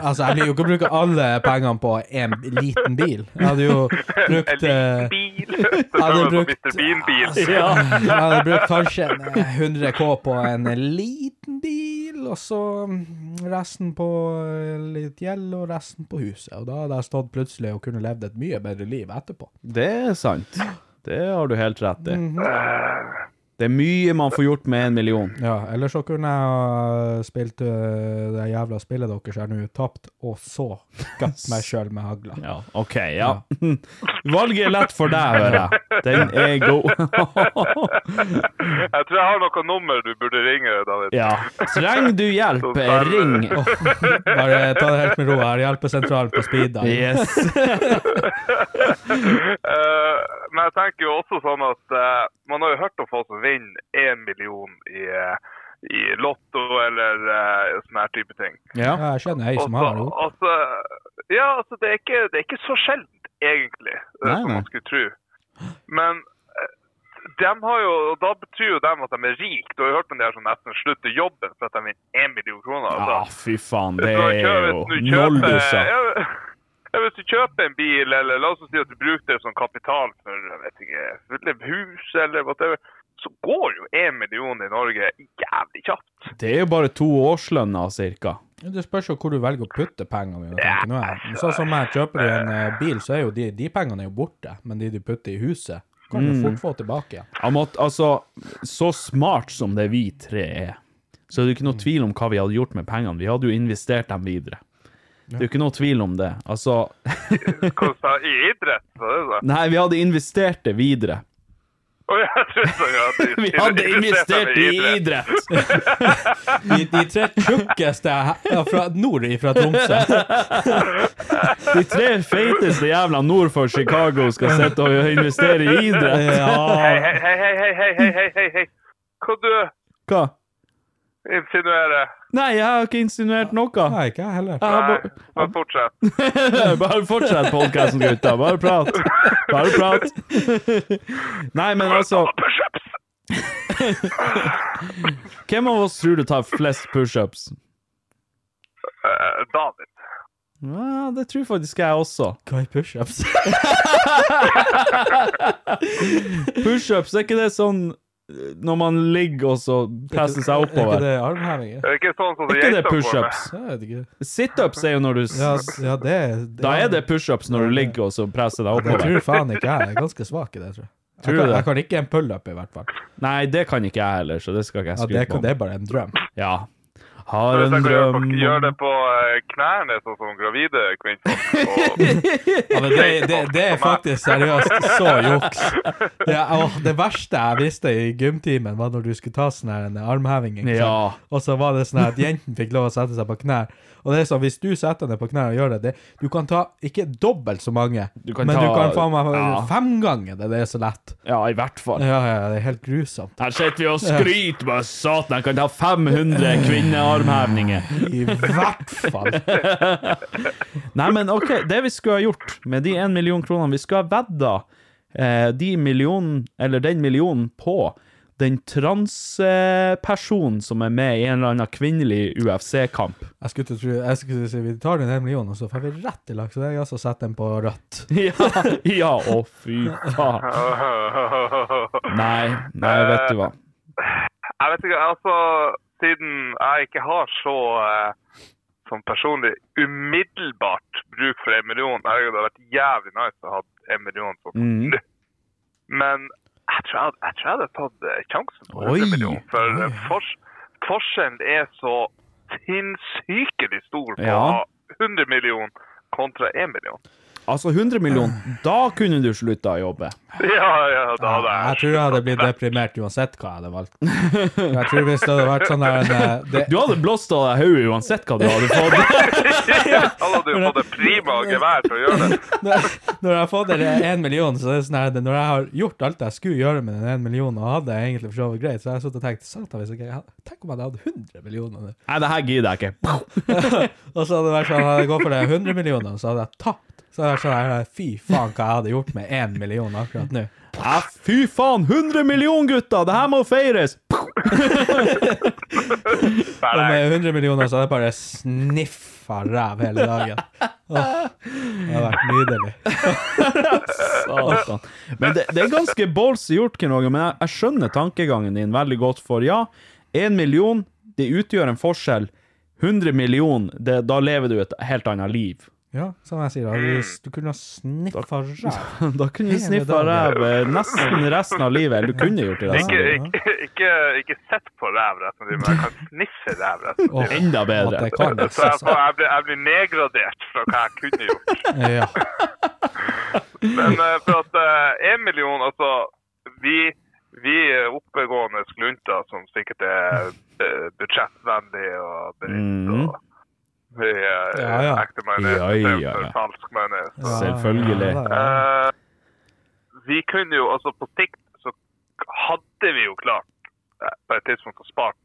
altså, jeg vil jo ikke bruke alle pengene på en liten bil. Jeg hadde jo brukt En eh, liten bil. hadde brukt, altså. Jeg hadde brukt kanskje eh, 100 K på en liten bil, og så mm, resten på eh, litt gjeld, og resten på huset. Og da hadde jeg stått plutselig og kunne levd et mye bedre liv etterpå. Det er sant. Det har du helt rett i. Mhm. Det er mye man får gjort med en million. Ja, eller så kunne jeg ha spilt uh, det jævla spillet deres her nå, tapt, og så gatt meg sjøl med hagla. Ja, OK, ja. Valget er lett for deg, hører jeg. Den er god. Jeg tror jeg har noe nummer du burde ringe, David. Ja. Trenger du hjelp, ring. Bare ta det helt med ro. Jeg har hjelpesentralen på speed. dial. Yes. uh, men jeg tenker jo også sånn at uh, man har jo hørt om folk som vinner én million i, i Lotto eller uh, sånne her type ting. Ja. Ja, jeg skjønner ei som har det. altså, ja, altså det er, ikke, det er ikke så sjeldent, egentlig, eh, Nei, som man skulle tro. Men eh, de har jo, og da betyr jo dem at de er rike. Du har jo hørt om de her som nesten slutter jobben for at de vinner én million kroner. ja, Altså. fy faen. Det er jo nolldusser. Ja, ja, hvis du kjøper en bil, eller la oss si at du bruker det som kapital for jeg vet ikke, hus eller whatever, så går jo én million i Norge jævlig kjapt. Det er jo bare to årslønner, cirka. Det spørs jo hvor du velger å putte pengene dine. Ja, nå jeg. Sånn som jeg kjøper du en eh, bil, så er jo de, de pengene er jo borte, men de du putter i huset, kan du fort få tilbake igjen. Ja. altså, så smart som det vi tre er, så er det ikke noe tvil om hva vi hadde gjort med pengene. Vi hadde jo investert dem videre. Det er jo ikke noe tvil om det. Altså Hva sa du? I idrett? Nei, vi hadde investert det videre. Vi hadde investert i idrett! de, de, tre tjukkeste fra nord fra Tromsø. de tre feiteste jævla nord for Chicago skal sitte og investere i idrett! Hei, hei, hei, hei, hei, hei, hei, hei! Hva du? Hva? Insinuerer? Nei, jeg har ikke insinuert noe. nei, ikke jeg heller. Jeg Nei, bare- fortsett. Bare fortsett podkasten, gutta. Bare prat. Bare prat. Nei, men altså Hvem av oss tror du tar flest pushups? Eh, David. Ja, det tror faktisk jeg også. Hva er pushups? Pushups, er ikke det sånn når man ligger og så presser seg Er ikke oppover? det armhevinger? Er ikke sånn som ikke det pushups? Situps er jo når du Ja, ja det, det Da er det pushups når du ligger og så presser deg oppover. Jeg tror faen ikke jeg Jeg er ganske svak i det, tror jeg. Tror Jeg kan, jeg kan ikke en pull-up, i hvert fall. Nei, det kan ikke jeg heller, så det skal ikke jeg Ja, det, skryte kan, på. det er bare en drøm. Ja. Har en drøm på, gjør det på eh, knærne, sånn som gravide kvinnfolk. Og, Ja, men det, det, det er faktisk seriøst så juks. Det, åh, det verste jeg visste i gymtimen, var når du skulle ta sånn her armheving. Ja. Og så var det sånn at jentene fikk lov å sette seg på knær. Og det er sånn, hvis du setter deg på knærne og gjør det, det Du kan ta ikke dobbelt så mange, Du kan men ta- du kan faen meg ja. fem ganger det. Det er så lett. Ja, i hvert fall. Ja, ja, det er helt grusomt. Her sitter vi og skryter med satan, jeg kan ta 500 kvinnearmhevninger. I hvert fall. Nei, men ok, det vi skulle ha gjort med de en million kronene, vi skulle ha vedda eh, de millionen, eller den millionen på den transpersonen som er med i en eller annen kvinnelig UFC-kamp. Jeg skulle, til å tro, jeg skulle si vi tar den ene millionen, og så får vi rett i lag. Så jeg altså setter den på rødt. Ja, ja, å fy faen. Nei, nei, vet du hva. Jeg vet ikke, altså Siden jeg ikke har så eh, som personlig umiddelbart bruk for en million, det hadde vært jævlig nice å ha en million sånn Mm. Men jeg tror jeg, jeg tror jeg hadde tatt eh, sjansen på 100 millioner. For eh, fors, forskjellen er så sinnssykelig stor på Ja. 100 millioner kontra 1 million. Altså, 100 millioner, da kunne du slutta å jobbe. Ja, ja, da hadde Jeg jeg tror jeg hadde blitt deprimert uansett hva jeg hadde valgt. Jeg tror hvis det hadde vært sånn der en, eh, det, Du hadde blåst av deg hodet uansett hva du hadde fått. Han hadde du fått et prima gevær til å gjøre det. når, jeg har fått én en million, så er det sånn her Når jeg har gjort alt jeg skulle gjøre med den én millionen, og hadde egentlig for så vidt greit, så har jeg sittet og tenkt Satan, hvis ikke jeg hadde Tenk om jeg hadde hatt 100 millioner. Nei, det her gidder jeg ikke. Og så hadde det vært sånn, hadde jeg gått for det 100 millioner, så hadde jeg tapt. Så det sånn her, fy faen hva jeg hadde gjort med én million akkurat nå. Ja, fy faen, 100 millioner, gutta! Det her må feires! Og med 100 millioner så hadde jeg bare sniffa ræv hele dagen. Åh, det hadde vært nydelig. Satan. Men det, det er ganske ballsy gjort, Ken Roger, men jeg, jeg skjønner tankegangen din veldig godt. For ja, én million, det utgjør en forskjell. 100 millioner, det, da lever du et helt annet liv. Ja, som jeg sier, da, du, du kunne ha sniffa ræv. Da kunne du sniffa ræv eh, nesten resten av livet. Eller du kunne gjort det Ikke, ikke, ikke, ikke sett på ræv resten av livet, men jeg kan sniffe ræv resten av livet. Oh, Enda bedre. jeg kan. Så jeg, får, jeg, blir, jeg blir nedgradert fra hva jeg kunne gjort. Ja. Men eh, for at én million, altså Vi, vi oppegående sklunter som sikkert er uh, budsjettvennlige og bevisst. Mhm. Vi er Ja, ja. ekte majones Ja, ja, ja. falsk majones. Selvfølgelig. ja, ja, ja. Eh, vi kunne jo, altså på sikt så hadde vi jo klart eh, på et tidspunkt å spart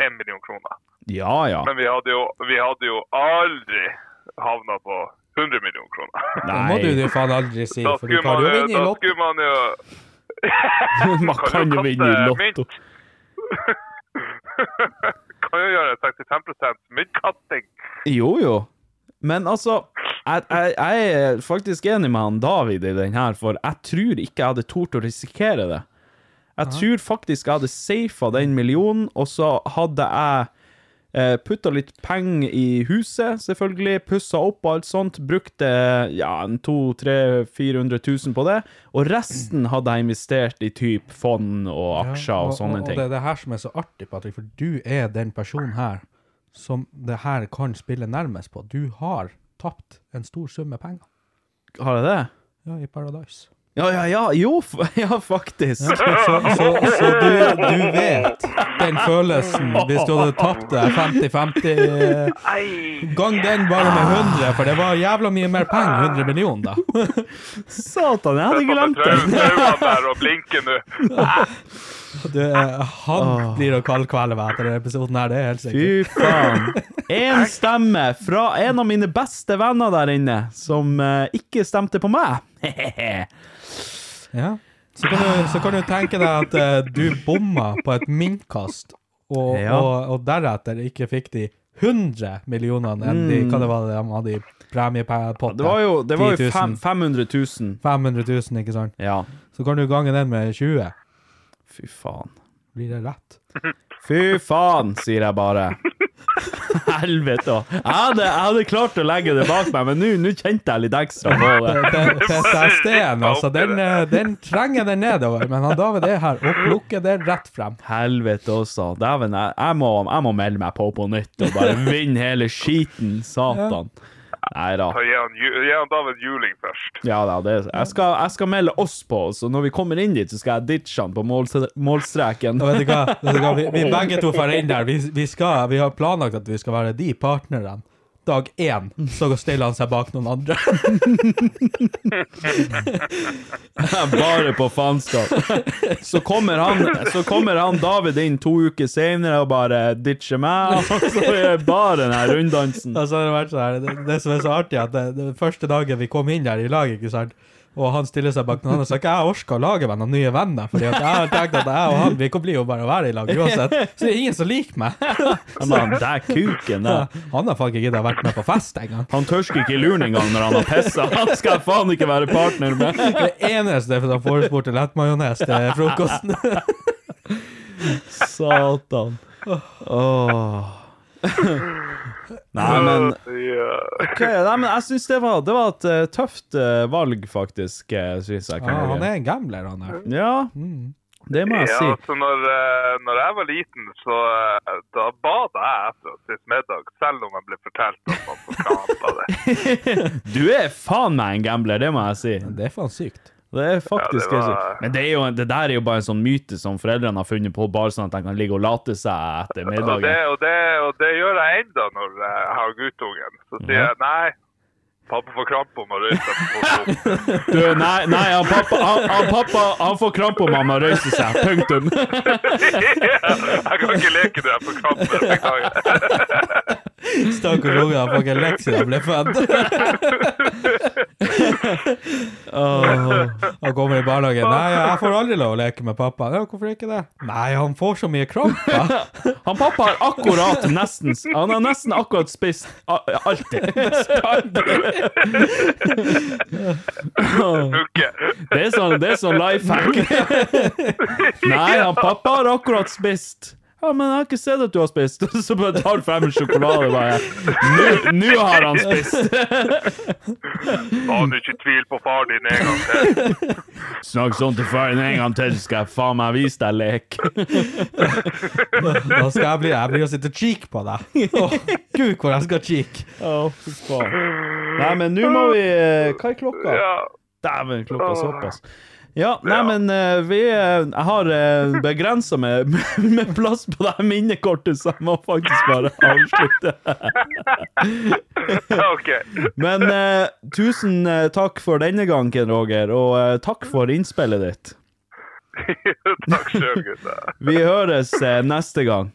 én million kroner. Ja, ja. Men vi hadde jo, vi hadde jo aldri havna på 100 millioner kroner. Det må du jo faen aldri si, for du kan jo vinne i da skulle man jo man kan jo vinne i Lotto. kan jo gjøre 65 myntkasting. Jo, jo. Men altså, jeg, jeg, jeg er faktisk enig med han David i den her, for jeg tror ikke jeg hadde tort å risikere det. Jeg tror faktisk jeg hadde safa den millionen, og så hadde jeg Eh, putta litt penger i huset, selvfølgelig. Pussa opp og alt sånt. Brukte ja, en 200 000-400 000 på det. Og resten hadde jeg investert i typ fond og aksjer og, sånne og, ting. Og det er det her som er så artig, Patrick, for du er den personen her som det her kan spille nærmest på. Du har tapt en stor sum med penger. Har jeg det? Ja, i Paradise. Ja, ja, ja. Jo, ja, faktisk. Så, så, så du, du vet den følelsen hvis du hadde tapt det 50-50 eh, Gang den bare med 100, for det var jævla mye mer penger. 100 millioner, da. Satan, jeg hadde glemt den det. Der og blinker nå. Du, han blir å kaldkvele meg etter denne episoden her, det er helt sikkert. Fy faen. Én stemme fra en av mine beste venner der inne, som eh, ikke stemte på meg. Ja. Så kan, du, så kan du tenke deg at eh, du bomma på et myntkast, og, Ja. og, og deretter ikke fikk de 100 millionene enn de, hva det var de hadde i premiepotten. Det var jo, det var jo 10 000. fem, 500 000. 500 000, ikke sant? Ja. Så kan du gange den med 20. Fy faen. Blir det rett? Fy faen, sier jeg bare. Helvete òg. Jeg, hadde- jeg hadde klart å legge det bak meg, men nå nå kjente jeg litt ekstra på det. PTSD-en, altså, den, eh, den trenger den nedover, men han David er her og plukker det rett frem. Helvete også. Dæven, jeg, jeg, må, jeg må melde meg på på nytt og bare vinne hele skiten. Satan. Nei da. Gi han, gi han David juling først. Ja da, det, jeg, skal, jeg skal melde oss på, så når vi kommer inn dit, så skal jeg ditche han på målstre- målstreken. Og vet du hva, vet du hva? Vi, vi begge to drar inn der. Vi, vi, skal, vi har planlagt at vi skal være de partnerne. Dag én så stiller han seg bak noen andre. Bare på faenskap. Så kommer han Så kommer han David inn to uker senere og bare ditcher meg, og så er bare den her runddansen. Altså, det, det som er så artig, at det, det første dagen vi kom inn der i lag, ikke sant, og han stiller seg bak noen andre, og sier at jeg orker å lage meg noen nye venner, fordi jeg har tenkt at jeg og han vi blir jo bare å være i lag uansett. Så det er ingen som liker meg. Han bare, der kuken da. han har faktisk ikke vært med på fest engang. Han tørsker ikke luren engang når han har pissa. Han skal jeg faen ikke være partner med. Det eneste for han forespurte lettmajones til frokosten. Satan. Åh. Nei, men Ja. Ok, nei, men jeg syns det, var- det var et eh, tøft eh, valg, faktisk. Uh, synes jeg. Ja, han er en gambler, han der. Ja, det må jeg Ja, si. altså når, eh, når jeg var liten, så eh, da bada jeg etter å spise middag, selv om jeg ble fortalt at man får ha det. Du er faen meg en gambler, det må jeg si. Det er faen sykt. Det er faktisk Ja, det var- Men det, er jo, det der er jo bare en sånn myte som foreldrene har funnet på, bare sånn at de kan ligge og late seg etter Og det, middagen. og, det, og det gjør jeg enda når jeg har guttungen. Så sier jeg nei, pappa får krampe om å røyse seg. Du, nei, nei han, pappa, han, han, pappa han får krampe om han må røyse seg. Punktum. jeg kan ikke leke når jeg får krampe. Beklager. Stakkars unge, han får ikke en lekse da han ble født. Han kommer i barnehagen. Nei, jeg får aldri lov å leke med pappa. Ja, hvorfor ikke det? Nei, han får så mye kramper. Han pappa har akkurat nesten Han har nesten akkurat spist alltid. Det er sånn, det er sånn life hack. Nei, han pappa har akkurat spist. Ja, men jeg har ikke sett at du har spist. Så bare tar du frem en sjokolade og bare «Nå- har han spist! Var du ikke tvil på far din en gang til? Snakk sånn til faren en gang til, skal jeg faen meg vise deg lek. Da skal jeg bli Jeg blir å sitte cheek på deg. Å, gud, hvor jeg skal cheek. Nei, men nå må vi eh, Hva er klokka? Ja. Dæven, klokka er såpass. Ja, nei, men uh, vi eh, Jeg har uh, begrensa med, med plass på det minnekortet, så jeg må faktisk bare avslutte. OK. Men eh, tusen eh, takk for denne gang, Ken Roger, og eh, takk for innspillet ditt. Takk sjøl, gutta. Vi høres eh, neste gang.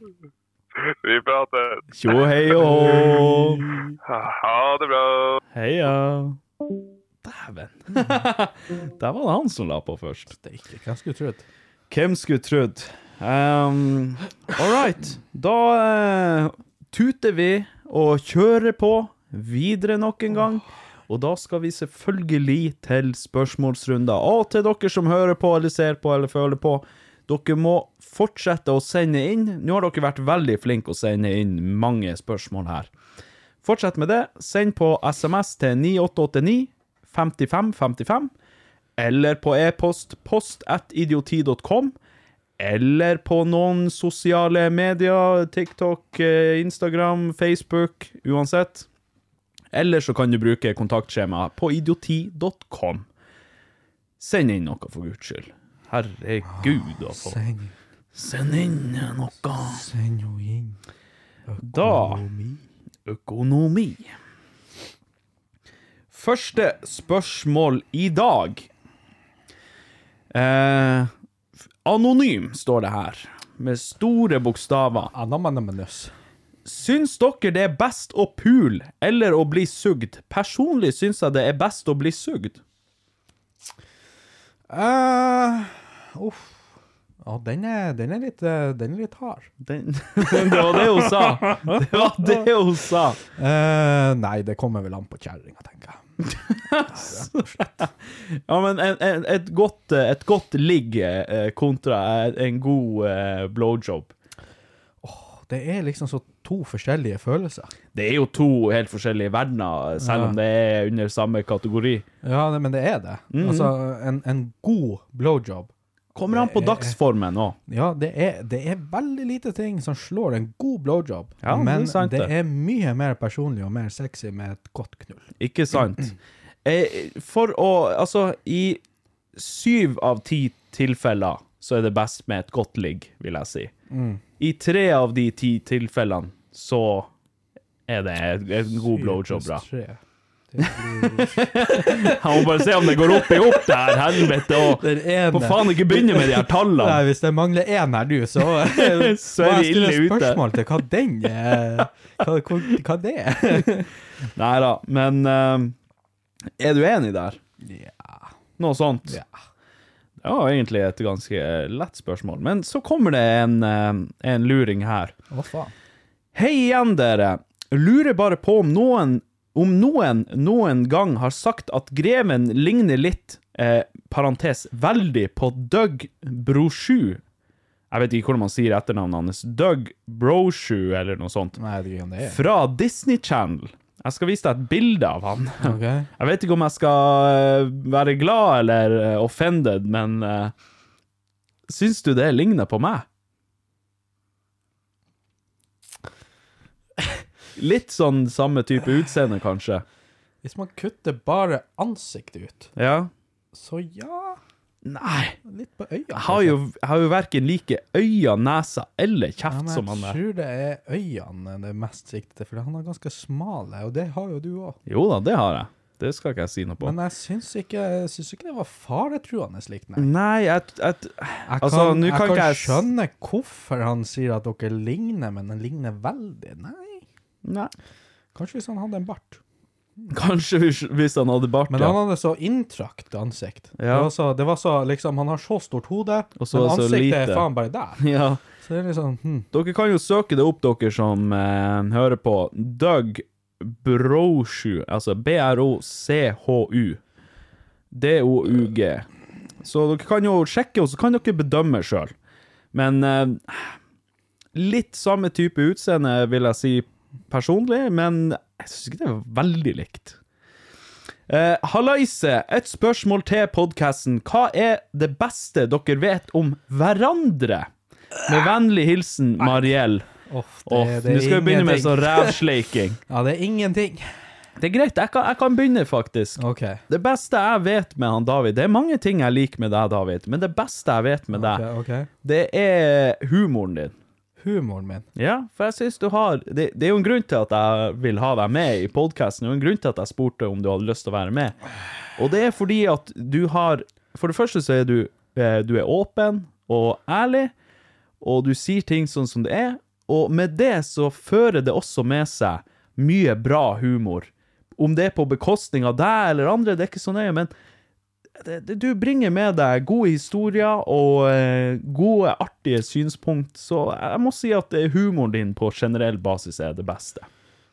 Vi prater. Tjo hei og. Ha det bra. Heia. Dæven. Der var det han som la på først. Det er hvem skulle trodd. Hvem skulle trodd? Um, All right. Da uh, tuter vi og kjører på videre nok en gang. Og da skal vi selvfølgelig til spørsmålsrunder. Og til dere som hører på eller ser på eller føler på, Dere må fortsette å sende inn. Nå har dere vært veldig flinke å sende inn mange spørsmål her. Fortsett med det. Send på SMS til 9889 5555, eller på e-post post at idioti.com, eller på noen sosiale medier, TikTok, eh, Instagram, Facebook, uansett. Eller så kan du bruke kontaktskjemaet på idioti.com. Send inn noe, for guds skyld. Herregud, altså. Send, Send inn noe. send jo inn. Da Økonomi. Første spørsmål i dag. Eh, anonym, står det her, med store bokstaver. Anamanamenøs. Syns dere det er best å pule eller å bli sugd? Personlig syns jeg det er best å bli sugd. Uh, uff. Ja, den er, den, er litt, eh, den er litt hard. Den, det var det hun sa. Det var det hun sa. Uh, nei, det kommer vel an på kjerringa, tenker jeg. Ja, men en, en, et, godt, eh, et godt ligg eh, kontra en god blowjob. Oh, Det er liksom så to forskjellige følelser. Det er jo to helt forskjellige verdener, selv Ja. om det er under samme kategori. Ja, men det er det. Mhm. Altså, en, en god blowjob Kommer an på dagsformen òg. Ja, det er, det er, veldig lite ting som slår en god blowjob. Ja, men det er, det er, mye mer personlig og mer sexy med et godt knull. Ikke sant. Eh, for å Altså, i syv av ti tilfeller så er det best med et godt ligg, vil jeg si. Mm. I tre av de ti tilfellene så er det en god blowjob bra. Mm. Jeg må bare se om det går opp i opp, det her helvete, og må faen ikke begynne med de her tallene. Nei, hvis det mangler én her du så eh, Så er vi ille ute. spørsmål til hva den er. Hva, hva det er. Nei da, men uh, er du enig der? Ja. Noe sånt? Ja. Det var egentlig et ganske eh, lett spørsmål, men så kommer det en, en luring her. Hva faen? Hei igjen, dere. Lurer bare på om noen om noen noen gang har sagt at Greven ligner litt, eh, parentes, veldig på Doug Brosju. Jeg vet ikke hvordan man sier etternavnet hans. Doug Brosju, eller noe sånt. Nei, det er det. Fra Disney Channel. Jeg skal vise deg et bilde av han. Okay. Jeg vet ikke om jeg skal eh, være glad eller eh, offended, men uh, syns du det ligner på meg? Litt sånn samme type utseende, kanskje. Hvis man kutter bare ansiktet ut, Ja. så ja Nei. Litt på øya. Jeg har jo, jeg har jo verken like øya, nesa eller kjeft men som han jeg tror det er øynene det er mest sikte, for han er ganske smale, og det har jo du òg. Jo da, det har jeg. Det skal ikke jeg si noe på. Men jeg syns ikke, jeg syns ikke det var faretruende slikt, nei. Nei, jeg, jeg Jeg Altså, kan, jeg kan kan ikke jeg s- skjønne hvorfor han sier at dere ligner, men den ligner veldig. Nei. Nei. Kanskje hvis han hadde en bart. Kanskje hvis, hvis han hadde bart, Men ja. han hadde så inntrakt ansikt. Det, var så, det var så liksom Han har så stort hode, Og så men så ansiktet lite. er faen bare der. Ja. Så det er liksom, hm. Dere kan jo søke det opp, dere som eh, hører på. Doug Brochu, altså B-R-O-C-H-U. D-O-U-G. Så dere kan jo sjekke, og så kan dere bedømme sjøl. Men eh, litt samme type utseende, vil jeg si personlig, men jeg syns ikke det er veldig likt. Uh, Hallaise, et spørsmål til podkasten. Hva er det beste dere vet om hverandre? Med vennlig hilsen Mariell. Nå skal vi begynne med sånn rævsleiking. Ja, det er ingenting. Det er greit, jeg kan, jeg kan begynne, faktisk. Okay. Det beste jeg vet med han David Det er mange ting jeg liker med deg, David, men det beste jeg vet med deg, okay. ok. det er humoren din. Humoren min. Ja, for jeg synes du har det, det er jo en grunn til at jeg vil ha deg med i podkasten, og en grunn til at jeg spurte om du hadde lyst til å være med. Og det er fordi at du har For det første så er du eh, Du er åpen og ærlig, og du sier ting sånn som det er, og med det så fører det også med seg mye bra humor. Om det er på bekostning av deg eller andre, det er ikke så nøye, men du bringer med deg gode historier og eh, gode, artige synspunkt, så jeg må si at eh, humoren din på generell basis er det beste.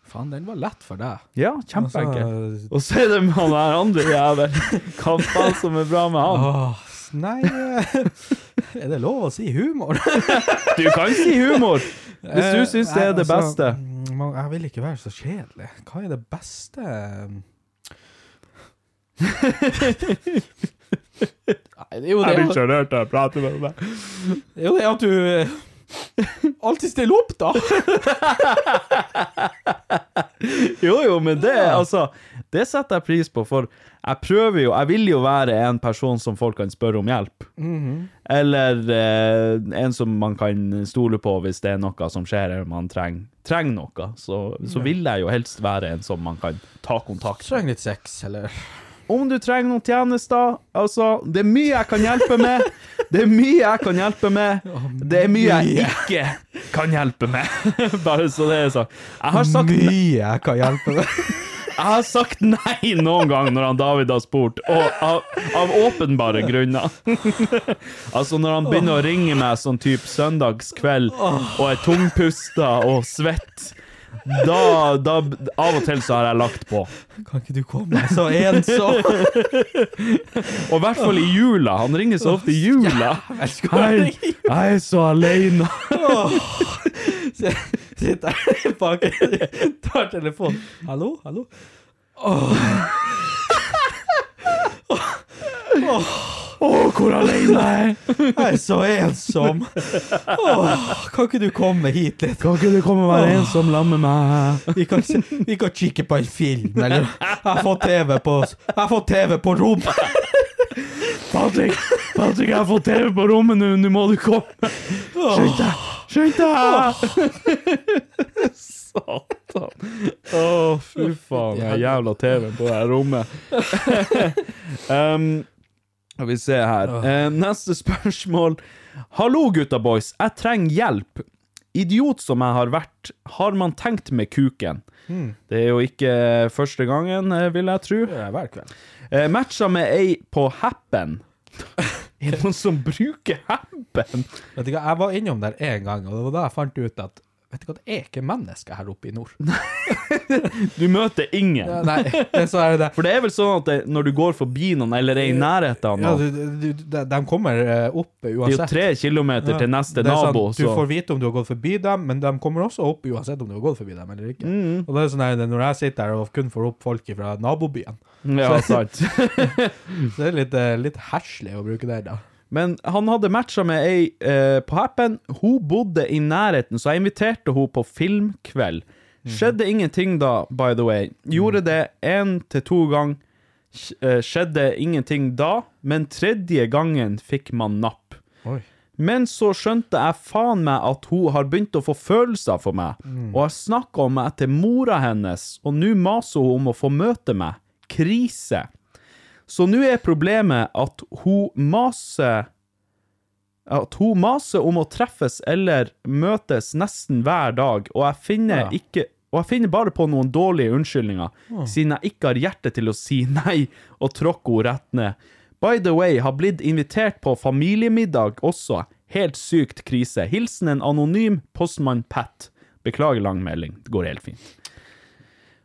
Faen, den var lett for deg. Ja, kjempeenkel. Altså, Og så er det med han der andre jævel. Hva faen som er bra med han? Åh, nei eh, Er det lov å si humor? Du kan si humor! Hvis du syns det er det beste. altså, Jeg vil ikke være så kjedelig. Hva er det beste Nei, det er jo det, Jeg blir sjenert av å prate med deg. det er jo det at du alltid stiller opp, da. Jo, jo, men det, altså, det setter jeg pris på, for jeg prøver jo Jeg vil jo være en person som folk kan spørre om hjelp. Eller eh, en som man kan stole på hvis det er noe som skjer, eller man trenger, treng noe. Så, så vil jeg jo helst være en som man kan ta kontakt med. Trenger litt sex, eller Om du trenger noen tjenester Altså, det er mye jeg kan hjelpe med. Det er mye jeg kan hjelpe med. Det er mye jeg ikke kan hjelpe med. Bare så det er sagt. Jeg har sagt Mye jeg kan hjelpe med. jeg har sagt nei noen gang når han David har spurt, og av, av åpenbare grunner. altså når han begynner å ringe meg sånn type søndagskveld og er tungpusta og svett, da, da Av og til så har jeg lagt på. Kan ikke du komme? Jeg er så ensom. Og i hvert fall i jula. Han ringer så ofte i jula. Jeg jeg er så aleine. Sitter der bak, tar telefonen. Hallo, hallo? Å, hvor alene jeg er. Jeg er så ensom. Åh, kan ikke du komme hit litt? Kan ikke du komme og være ensom sammen med meg? Vi kan, se, vi kan kikke på en film, eller Jeg har fått TV på, jeg har fått TV på rommet. Patrick, Patrick, jeg har fått TV på rommet nå, nå må du komme. Skynd deg, skynd deg! Satan. Å, fy faen, den jævla TV-en på det her rommet. um, skal vi se her. Eh, neste spørsmål. Hallo, gutta boys. Jeg trenger hjelp. Idiot som jeg har vært, har man tenkt med kuken. Det er jo ikke første gangen, eh, vil jeg tro. Hver kveld. Eh, matcha med ei på Happen. Er det noen som bruker Happen? Vet du hva, Jeg var innom der en gang, og det var da jeg fant ut at Vet du hva, det er ikke mennesker her oppe i nord. Du møter ingen. Nei, så er det For det er vel sånn at det, når du går forbi noen, eller er i nærheten av ja, du, du, de, de kommer opp uansett. Det er jo tre kilometer til neste ja, nabo. sånn, nabo, Du så får vite om du har gått forbi dem, men de kommer også opp uansett om du har gått forbi dem eller ikke. Mm. Og det er sånn her, Når jeg sitter her og kun får opp folk fra nabobyen, Ja, sant. så det er litt, eh, litt herselig å bruke det da. Men han hadde matcha med ei eh, på Happen. Hun bodde i nærheten, så jeg inviterte hun på filmkveld. Skjedde ingenting da, by the way. Gjorde det én til to ganger. Skjedde ingenting da, men tredje gangen fikk man napp. Oi. Men så skjønte jeg faen meg at hun har begynt å få følelser for meg, og har snakka om meg til mora hennes, og nå maser hun om å få møte meg. Krise. Så nå er problemet at hun maser At hun maser om å treffes eller møtes nesten hver dag, og jeg finner Ja. ikke og jeg finner bare på noen dårlige unnskyldninger, siden jeg ikke har hjerte til å si nei og tråkke henne rett ned. By the way, har blitt invitert på familiemiddag også. Helt sykt krise. Hilsen en anonym postmann Pat. Beklager lang melding. Det går helt fint.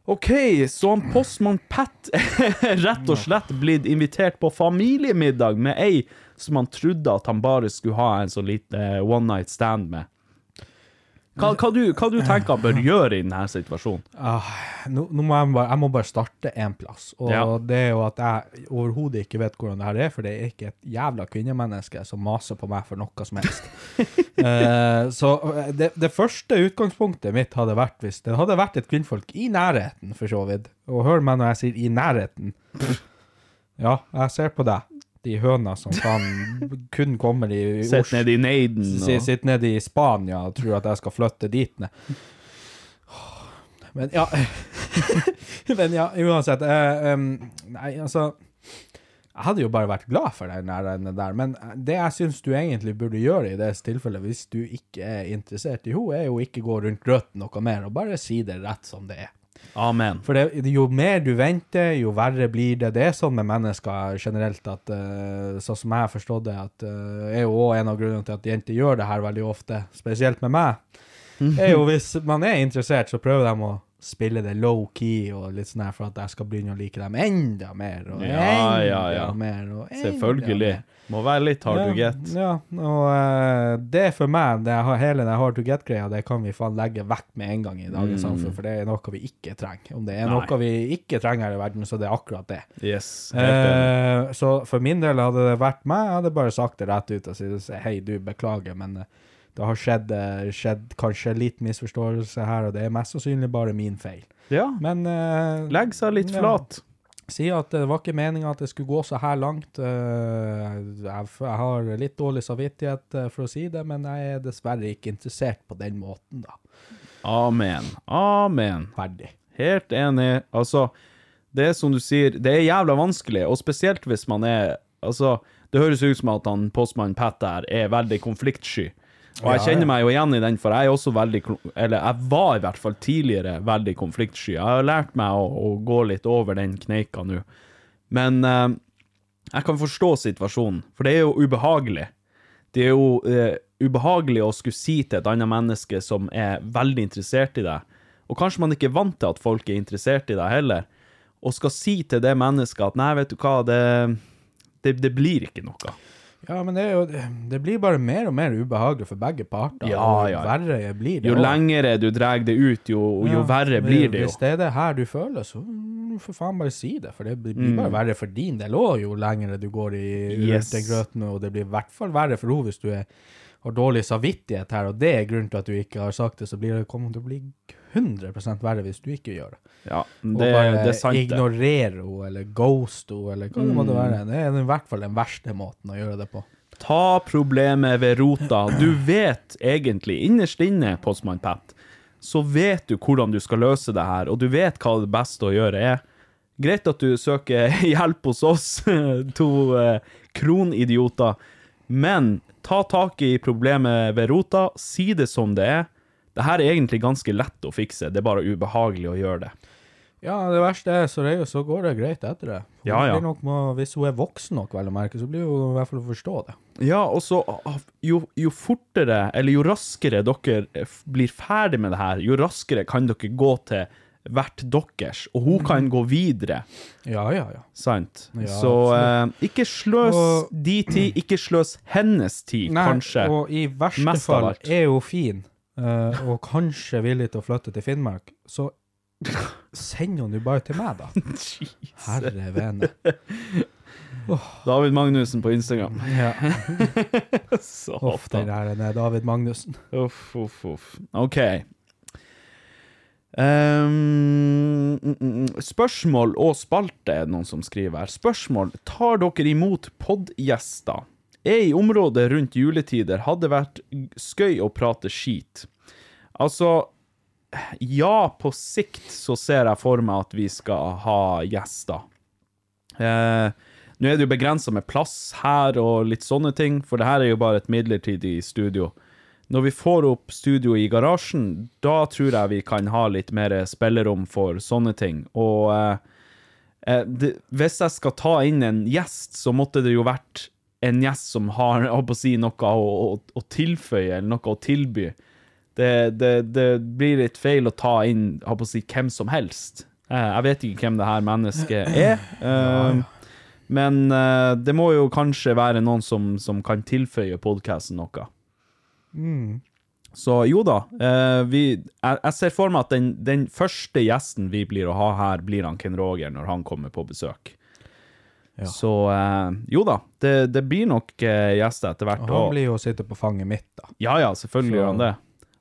OK, så han postmann Pat er rett og slett blitt invitert på familiemiddag med ei som han trodde at han bare skulle ha en sånn lite one night stand med. Hva, hva, du, hva du tenker han bør gjøre i denne situasjonen? Ah, nå, nå må jeg, bare, jeg må bare starte en plass. Og Ja. det er jo at jeg overhodet ikke vet hvordan det her er, for det er ikke et jævla kvinnemenneske som maser på meg for noe som helst. Eh, så eh, det, det første utgangspunktet mitt hadde vært hvis det hadde vært et kvinnfolk i nærheten, for så vidt. Og hør meg når jeg sier i nærheten. Ja, jeg ser på deg. De høna som kan kun kommer i Sett Os- ned i neiden og Sitter nede i Spania og tror at jeg skal flytte dit ned. Men ja Men ja, uansett. eh, um, nei, altså Jeg hadde jo bare vært glad for den der, der. Men det jeg syns du egentlig burde gjøre i det tilfellet, hvis du ikke er interessert i henne, er jo ikke gå rundt grøten noe mer, og bare si det rett som det er. Amen. For det, jo mer du venter, jo verre blir det. Det er sånn med mennesker generelt at eh, sånn som jeg har forstått det, at uh, er jo også en av grunnene til at jenter gjør det her veldig ofte, spesielt med meg, er jo hvis man er interessert, så prøver de å spille det low-key og litt sånn her for at jeg skal begynne å like dem enda mer og Ja, enda ja, ja. mer. Og enda Selvfølgelig. mer. Må være litt hard to get. Ja, og uh, det for meg, det har, hele den hard to get-greia, det kan vi faen legge vekk med en gang i dagens samfunn, for det er noe vi ikke trenger. Om det er Mm. Nei. noe vi ikke trenger her i verden, så det er akkurat det. Yes. uh. Så for min del hadde det vært meg, jeg hadde bare sagt det rett ut og sagt hei, du, beklager, men eh, det har skjedd, eh, skjedd kanskje litt misforståelse her, og det er mest sannsynlig bare min feil. Ja. Men uh, Legg seg litt ja. flat. Si at det var ikke meninga at det skulle gå så her langt. Eh, jeg, har litt dårlig samvittighet eh, for å si det, men jeg er dessverre ikke interessert på den måten, da. Amen. Amen. Ferdig. Helt enig. Altså, det er som du sier, det er jævla vanskelig, og spesielt hvis man er Altså, det høres ut som at han postmann Pat der er veldig konfliktsky. Og jeg kjenner meg jo igjen i den, for jeg er også veldig Eller jeg var i hvert fall tidligere veldig konfliktsky. Jeg har lært meg å, å gå litt over den kneika nå. Men eh, jeg kan forstå situasjonen, for det er jo ubehagelig. Det er jo eh, ubehagelig å skulle si til et annet menneske som er veldig interessert i deg, og kanskje man ikke er vant til at folk er interessert i deg heller, og skal si til det mennesket at nei, vet du hva, det, det, det blir ikke noe. Ja, men det, jo, det blir bare mer og mer ubehagelig for begge parter. Ja, ja. verre blir det. Jo lengre du drar det ut, jo, jo Ja, verre blir det jo. Hvis det er det her du føler, så for faen bare si det. For det blir Mm. bare verre for din del òg, jo lengre du går i Yes. den grøten. Og det blir i hvert fall verre for henne hvis du er, har dårlig samvittighet her, og det er grunnen til at du ikke har sagt det, så blir det, kommer til å bli 100% verre hvis du ikke gjør det. Ja, Og det, bare det sant, ignorere henne, eller ghost henne, eller hva det måtte Mm. være. Det er i hvert fall den verste måten å gjøre det på. Ta problemet ved rota. Du vet egentlig, innerst inne, postmann Pat, så vet du hvordan du skal løse det her, og du vet hva det beste å gjøre er. Greit at du søker hjelp hos oss, to eh, kronidioter, men ta tak i problemet ved rota, si det som det er. Det her er egentlig ganske lett å fikse, det er bare ubehagelig å gjøre det. Ja, det verste er, så, det, så går det greit etter det. Hun Ja, ja. må, hvis hun er voksen nok, vel å merke, så blir hun i hvert fall å forstå det. Ja, og så ah, jo, jo fortere, eller jo raskere dere blir ferdig med det her, jo raskere kan dere gå til hvert deres, og hun kan gå videre. Ja, ja, ja. Sant? Ja, så eh, ikke sløs Og- de tid, ikke sløs hennes tid, Nei, kanskje. og i verste Mest fall er hun fin, eh, og kanskje villig til å flytte til Finnmark, så send henne bare til meg, da. Herre vene. David Magnussen på Instagram. Ja. Satan. Uff, den der er David Magnussen. Uff, uff, uff. OK. Mm. spørsmål og spalte er det noen som skriver her. Spørsmål. Tar dere imot podgjester? Er i området rundt juletider hadde vært skøy å prate skit. Altså, ja, på sikt så ser jeg for meg at vi skal ha gjester. Eh, nå er det jo begrensa med plass her og litt sånne ting, for det her er jo bare et midlertidig studio. Når vi får opp studio i garasjen, da tror jeg vi kan ha litt mer spillerom for sånne ting. Og eh, eh, det, hvis jeg skal ta inn en gjest, så måtte det jo vært en gjest som har å si, noe å, å, å tilføye, eller noe å tilby. Det, det, det blir litt feil å ta inn å si, hvem som helst. Eh, jeg vet ikke hvem det her mennesket er. Eh, men eh, det må jo kanskje være noen som, som kan tilføye podkasten noe. Så jo da, eh, vi, jeg, jeg ser for meg at den, den første gjesten vi blir å ha her, blir han Ken Roger når han kommer på besøk. Så eh, jo da, det, det blir nok eh, gjester etter hvert. Og han blir jo å sitte på fanget mitt, da. Ja ja, selvfølgelig Så- gjør han det.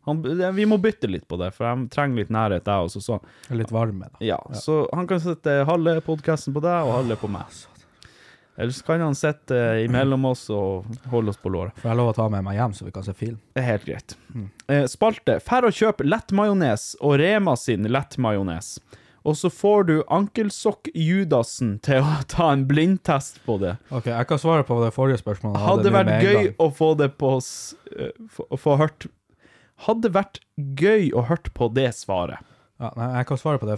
Han, vi må bytte litt på det, for jeg trenger litt nærhet der også. Så. Litt varme, da. Ja, så han kan sette halve podkasten på deg og halve på meg. Eller så kan han sitte eh, imellom oss og holde oss på låret. Får jeg lov å ta med meg hjem, så vi kan se film? Det er helt greit. Eh, spalte. Fær å kjøpe lettmajones og Rema sin lettmajones. Og så får du ankelsokk-Judasen til å ta en blindtest på det. Ok, jeg kan svare på det forrige spørsmålet. Hadde, Hadde vært gøy å få det på s- eh, få, få hørt Hadde vært gøy å hørt på det svaret. Ja, nei, jeg kan svare på det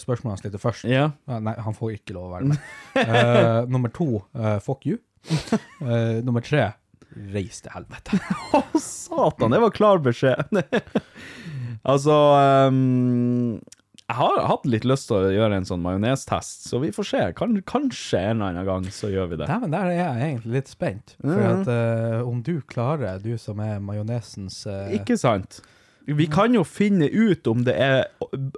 spørsmålet hans litt først. Ja. nei, han får ikke lov å være med. uh, nummer to, uh, fuck you. Uh, nummer tre, reis til helvete. Å, satan, det var klar beskjed. altså um, Jeg har hatt litt lyst til å gjøre en sånn majonestest, så vi får se. Kan, kanskje en eller annen gang så gjør vi det. Dæven, der er jeg egentlig litt spent. For at eh, om du klarer, du som er majonesens Ikke sant? Vi kan jo finne ut om det, er,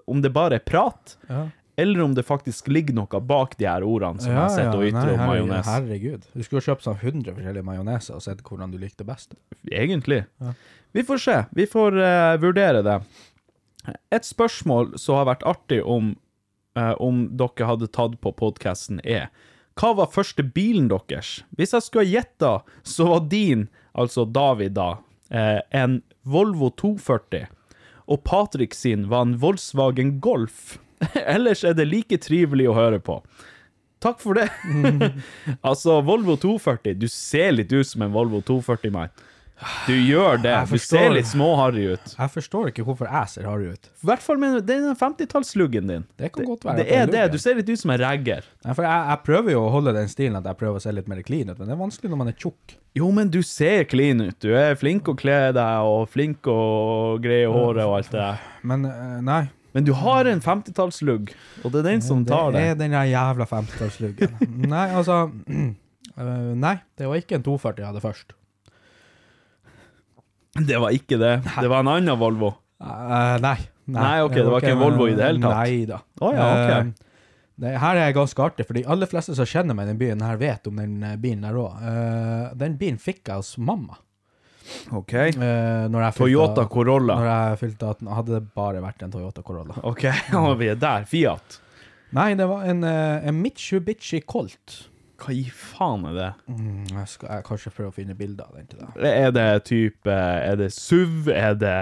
om det bare er prat, Ja. eller om det faktisk ligger noe bak de her ordene som Ja, jeg sitter og ja, ytrer om majones. Herregud. Du skulle kjøpt sånn 100 forskjellige majoneser og sett hvordan du likte best. Egentlig. Vi får se. Vi får uh, vurdere det. Et spørsmål som har vært artig om, uh, om dere hadde tatt på podkasten, er hva var første bilen deres? Hvis jeg skulle ha gjetta, så var din, altså David da, eh, en Volvo 240. Og Patrick sin var en Volkswagen Golf. Ellers er det like trivelig å høre på. Takk for det. altså, Volvo 240. Du ser litt ut som en Volvo 240, mann. Du gjør det. Du ser litt småharry ut. Jeg forstår ikke hvorfor jeg ser harry ut. I hvert fall med den 50-tallsluggen din. Det kan godt være Det det er er det. Du ser litt ut som en ragger. Nei, for jeg, jeg prøver jo å holde den stilen at jeg prøver å se litt mer clean ut, men det er vanskelig når man er tjukk. Jo, men du ser clean ut. Du er flink å kle deg, og flink å greie håret og alt det der. Men eh, nei. Men du har en 50-tallslugg, og det er den som tar det det. er den jævla 50-tallsluggen. nei, altså eh, Nei, det var ikke en 240 jeg hadde først. Det var ikke det. Det var en annen Volvo. Uh, nei. Nei, ok, det var ikke en Volvo i det hele tatt. Nei da. Oh, ja, okay. uh, det her er ganske artig, for de aller fleste som kjenner meg i den byen her, vet om den eh, bilen der òg. den bilen fikk jeg hos mamma. OK. Uh, jeg fylte- Toyota Corolla. Når jeg fylte 18, hadde det bare vært en Toyota Corolla. OK, og vi er der. Fiat. Nei, det var en, en Mitsubishi Colt. Hva i faen er det? Mm, jeg skal jeg kanskje prøve å finne bilder av den til deg. Er det type Er det SUV? Er det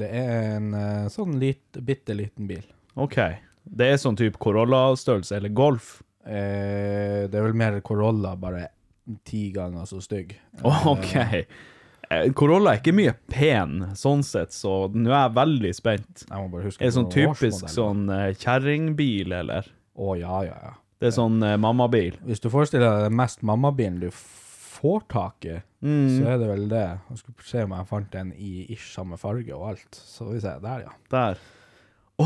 Det er en eh, sånn lit, bitte liten bil. OK. Det er sånn type Corolla-størrelse, eller Golf? Eh, det er vel mer Corolla, bare ti ganger så stygg. OK. Eh, Corolla er ikke mye pen, sånn sett, så nå er jeg veldig spent. Jeg må bare huske Er det sånn typisk sånn eh, kjerringbil, eller? Å ja, ja, ja. Det er sånn eh, mammabil. Hvis du forestiller deg den mest mammabilen du får tak i, Mm. så er det vel det. Jeg skulle se om jeg fant en i ish samme farge og alt. Så vi ser, der ja. Der.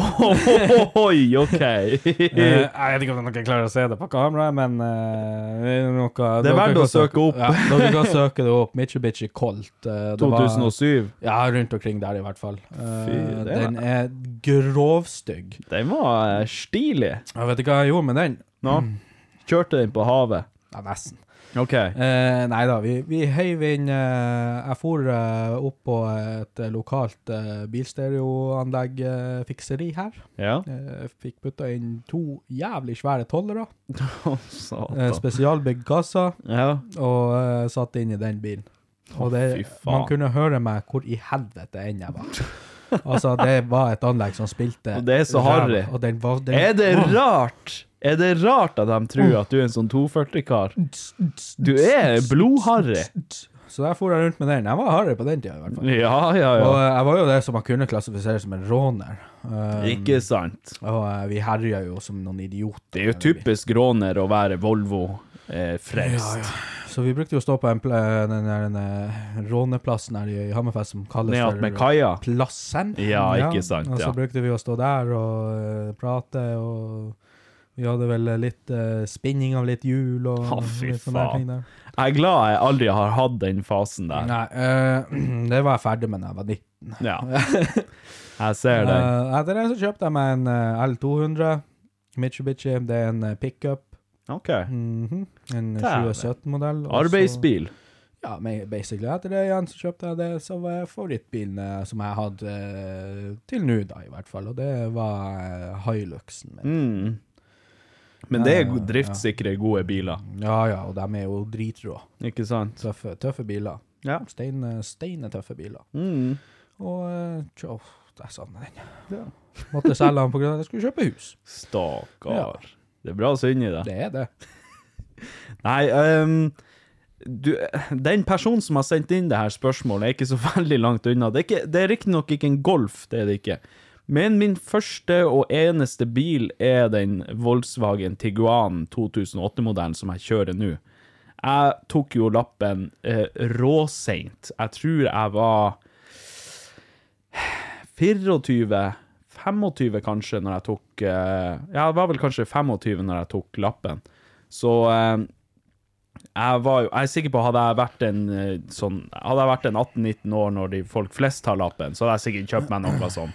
Oi, OK. Eh, jeg vet ikke om dere klarer å se det på kamera, men eh, det er noe Det er dere verdt kan å søke opp. Ja, dere kan søke det opp. Mitsubishi Colt. eh, det var- 2007. Ja, rundt omkring der i hvert fall. Eh, Fy, det den er grovstygg. Den var eh, stilig. Jeg vet ikke hva jeg gjorde med den. Nå. Kjørte den på havet. Ja, nesten. OK. Eh, nei da, vi, vi heiv inn eh, Jeg for eh, opp på et eh, lokalt eh, bilstereoanlegg, eh, her. Ja. Eh, fikk putta inn to jævlig svære tollere. Å, Eh, Satan. spesialbygd kasse, Ja. Og eh, satt inn i den bilen. Og det, fy faen. man kunne høre meg hvor i helvete enn jeg var. Altså, det var et anlegg som spilte Og det er så harry. Og den var, den, Er det rart? Er det rart at de tror at du er en sånn 240-kar? Du er blodharry. Så der for jeg rundt med den. Jeg var harry på den tida, i hvert fall. Ja, ja, Og ja. eh, jeg var jo det som man kunne klassifisere som en råner. Eh, Ikke sant. Og eh, vi herja jo som noen idioter. Det er jo typisk råner å være Volvo eh, frelst. Ja, ja. Så vi brukte jo å stå på en den der den, eh, råneplassen her i Hammerfest som kalles Ned med kaia. Plassen. Ja, ikke sant, Og så brukte vi å stå der og uh, prate, og vi hadde vel litt uh, spinning av litt hjul og ha, fy litt sånne faen. ting der. Jeg er glad jeg aldri har hatt den fasen der. Nei, uh, det var jeg ferdig med da jeg var 19. Ja. Jeg ser det. Eh, etter det så kjøpte jeg meg en eh, L200 Mitsubishi. Det er en eh, pickup. OK. Mhm. En 2017-modell. Arbeidsbil. Ja, men basically. Etter det igjen så kjøpte jeg det som var favorittbilen eh, som jeg hadde eh, til nå, da, i hvert fall. Og det var eh, Hiluxen min. Mm. Men det er Ja, ja, ja. driftssikre, gode biler. Ja, ja, og de er jo dritrå. Ikke sant? Tøffe, tøffe biler. Ja. Stein, steinetøffe biler. Mm. Og tjo, jeg savner den. Måtte selge den av at jeg skulle kjøpe hus. Stakkar. Det er bra synd i det. Det er det. Nei, um, du, den personen som har sendt inn det her spørsmålet, er ikke så veldig langt unna. Det er, ikke, det er riktignok ikke en Golf, det er det ikke. Men min første og eneste bil er den Volkswagen Tiguan 2008-modellen som jeg kjører nå. Jeg tok jo lappen eh, råseint. Jeg tror jeg var 24, 25 kanskje når jeg tok eh, Ja, det var vel kanskje 25 når jeg tok lappen. Så eh, jeg var jo Jeg er sikker på hadde jeg vært en eh, sånn Hadde jeg vært en 18-19 år når de folk flest tar lappen, så hadde jeg sikkert kjøpt meg noe sånn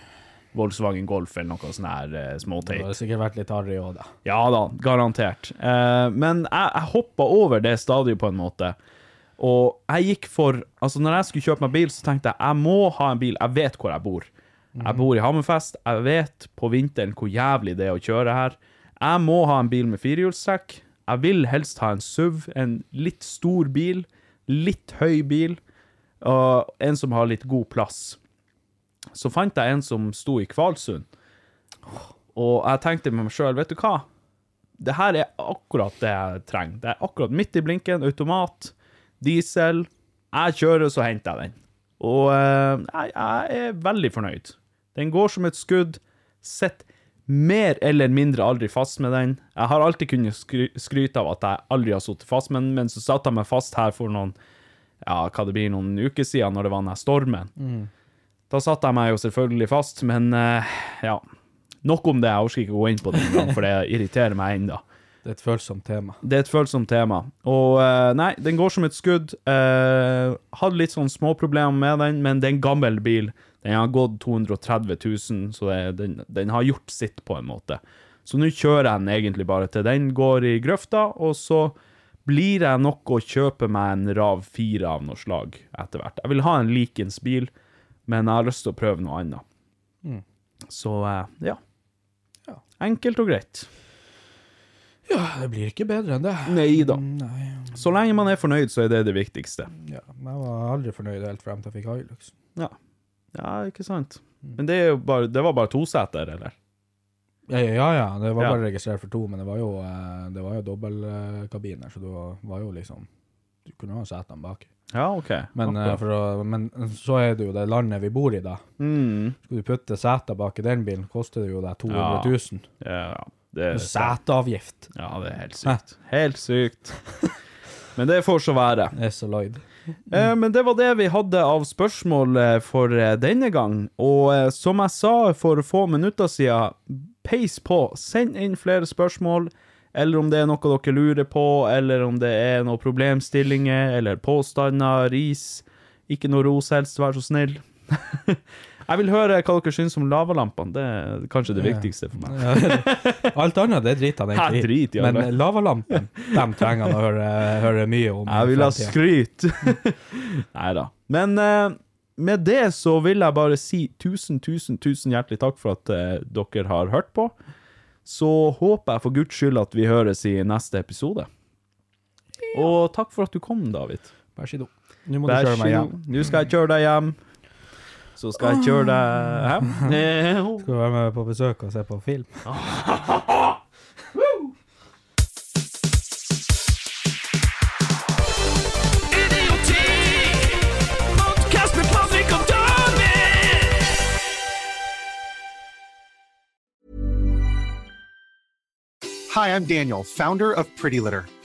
Volkswagen Golf eller noe sånn her eh, Det hadde har sikkert vært litt harry òg, da. Ja da, garantert. Uh, men jeg, jeg hoppa over det stadiet på en måte. Og jeg gikk for Altså, når jeg skulle kjøpe meg bil, så tenkte jeg jeg må ha en bil. Jeg vet hvor jeg bor. Jeg bor i Hammerfest. Jeg vet på vinteren hvor jævlig det er å kjøre her. Jeg må ha en bil med firehjulstrekk. Jeg vil helst ha en SUV, en litt stor bil, litt høy bil, og en som har litt god plass. Så fant jeg en som sto i Kvalsund. Og jeg tenkte med meg sjøl, vet du hva? Det her er akkurat det jeg trenger. Det er akkurat midt i blinken, automat, diesel. Jeg kjører, så henter jeg den. Og eh, jeg, jeg er veldig fornøyd. Den går som et skudd. Sitter mer eller mindre aldri fast med den. Jeg har alltid kunnet skry skryte av at jeg aldri har sittet fast med den, men så satte jeg meg fast her for noen ja, hva det blir, noen uker siden, når det var den stormen. Da satte jeg meg jo selvfølgelig fast, men uh, ja. Nok om det, jeg orker ikke gå inn på det engang, for det irriterer meg ennå. Det er et følsomt tema. Det er et følsomt tema. Og uh, nei, den går som et skudd. Uh, hadde litt sånn småproblemer med den, men det er en gammel bil. Den har gått 230 000, så det, den, den har gjort sitt på en måte. Så nå kjører jeg den egentlig bare til den går i grøfta, og så blir jeg nok å kjøpe meg en RAV 4 av noe slag etter hvert. Jeg vil ha en likens bil, men jeg har lyst til å prøve noe annet. Så ja. ja. Enkelt og greit. Ja, det blir ikke bedre enn det. Nei da. Nei. Så lenge man er fornøyd, så er det det viktigste. Ja, men jeg var aldri fornøyd helt frem til jeg fikk Hilux. Ja, ja ikke sant. Men det, bare, det var bare toseter, eller? Ja, ja, ja, ja, det var Ja. bare registrert for to, men det var jo, eh, det var jo dobbeltkabiner, så det var, jo liksom Du kunne ha setene bak. Ja, OK. Men, okay. For å, men så er det jo det landet vi bor i, da. mm, Skal du putte seter bak i den bilen, koster det jo deg 200 000. ja, det er Seteavgift. Ja, det er helt sykt. Helt sykt. Men det får så være. Det er så Lloyd. Eh, men det var det vi hadde av spørsmål eh, for eh, denne gang. Og som jeg sa for få minutter siden, peis på. Send inn flere spørsmål. Eller om det er noe dere lurer på, eller om det er noen problemstillinger, eller påstander, ris. Ikke noe ros helst, vær så snill. jeg vil høre hva dere syns om lavalampene. Det er kanskje det viktigste for meg. Alt annet, det driter han egentlig i. drit Men lavalampene, lavalampen, dem trenger han å høre, høre mye om. Jeg vil ha skryt. Nei da. Men eh, med det så vil jeg bare si tusen, tusen, tusen hjertelig takk for at eh, dere har hørt på. Så håper jeg for guds skyld at vi høres i neste episode. Og takk for at du kom, David. Vær så god. Nå må du kjøre meg hjem. Nå skal jeg kjøre deg hjem. Så skal jeg kjøre deg hjem. Skal du være med på besøk og se på film? Hi, I'm Daniel, founder of Pretty Litter.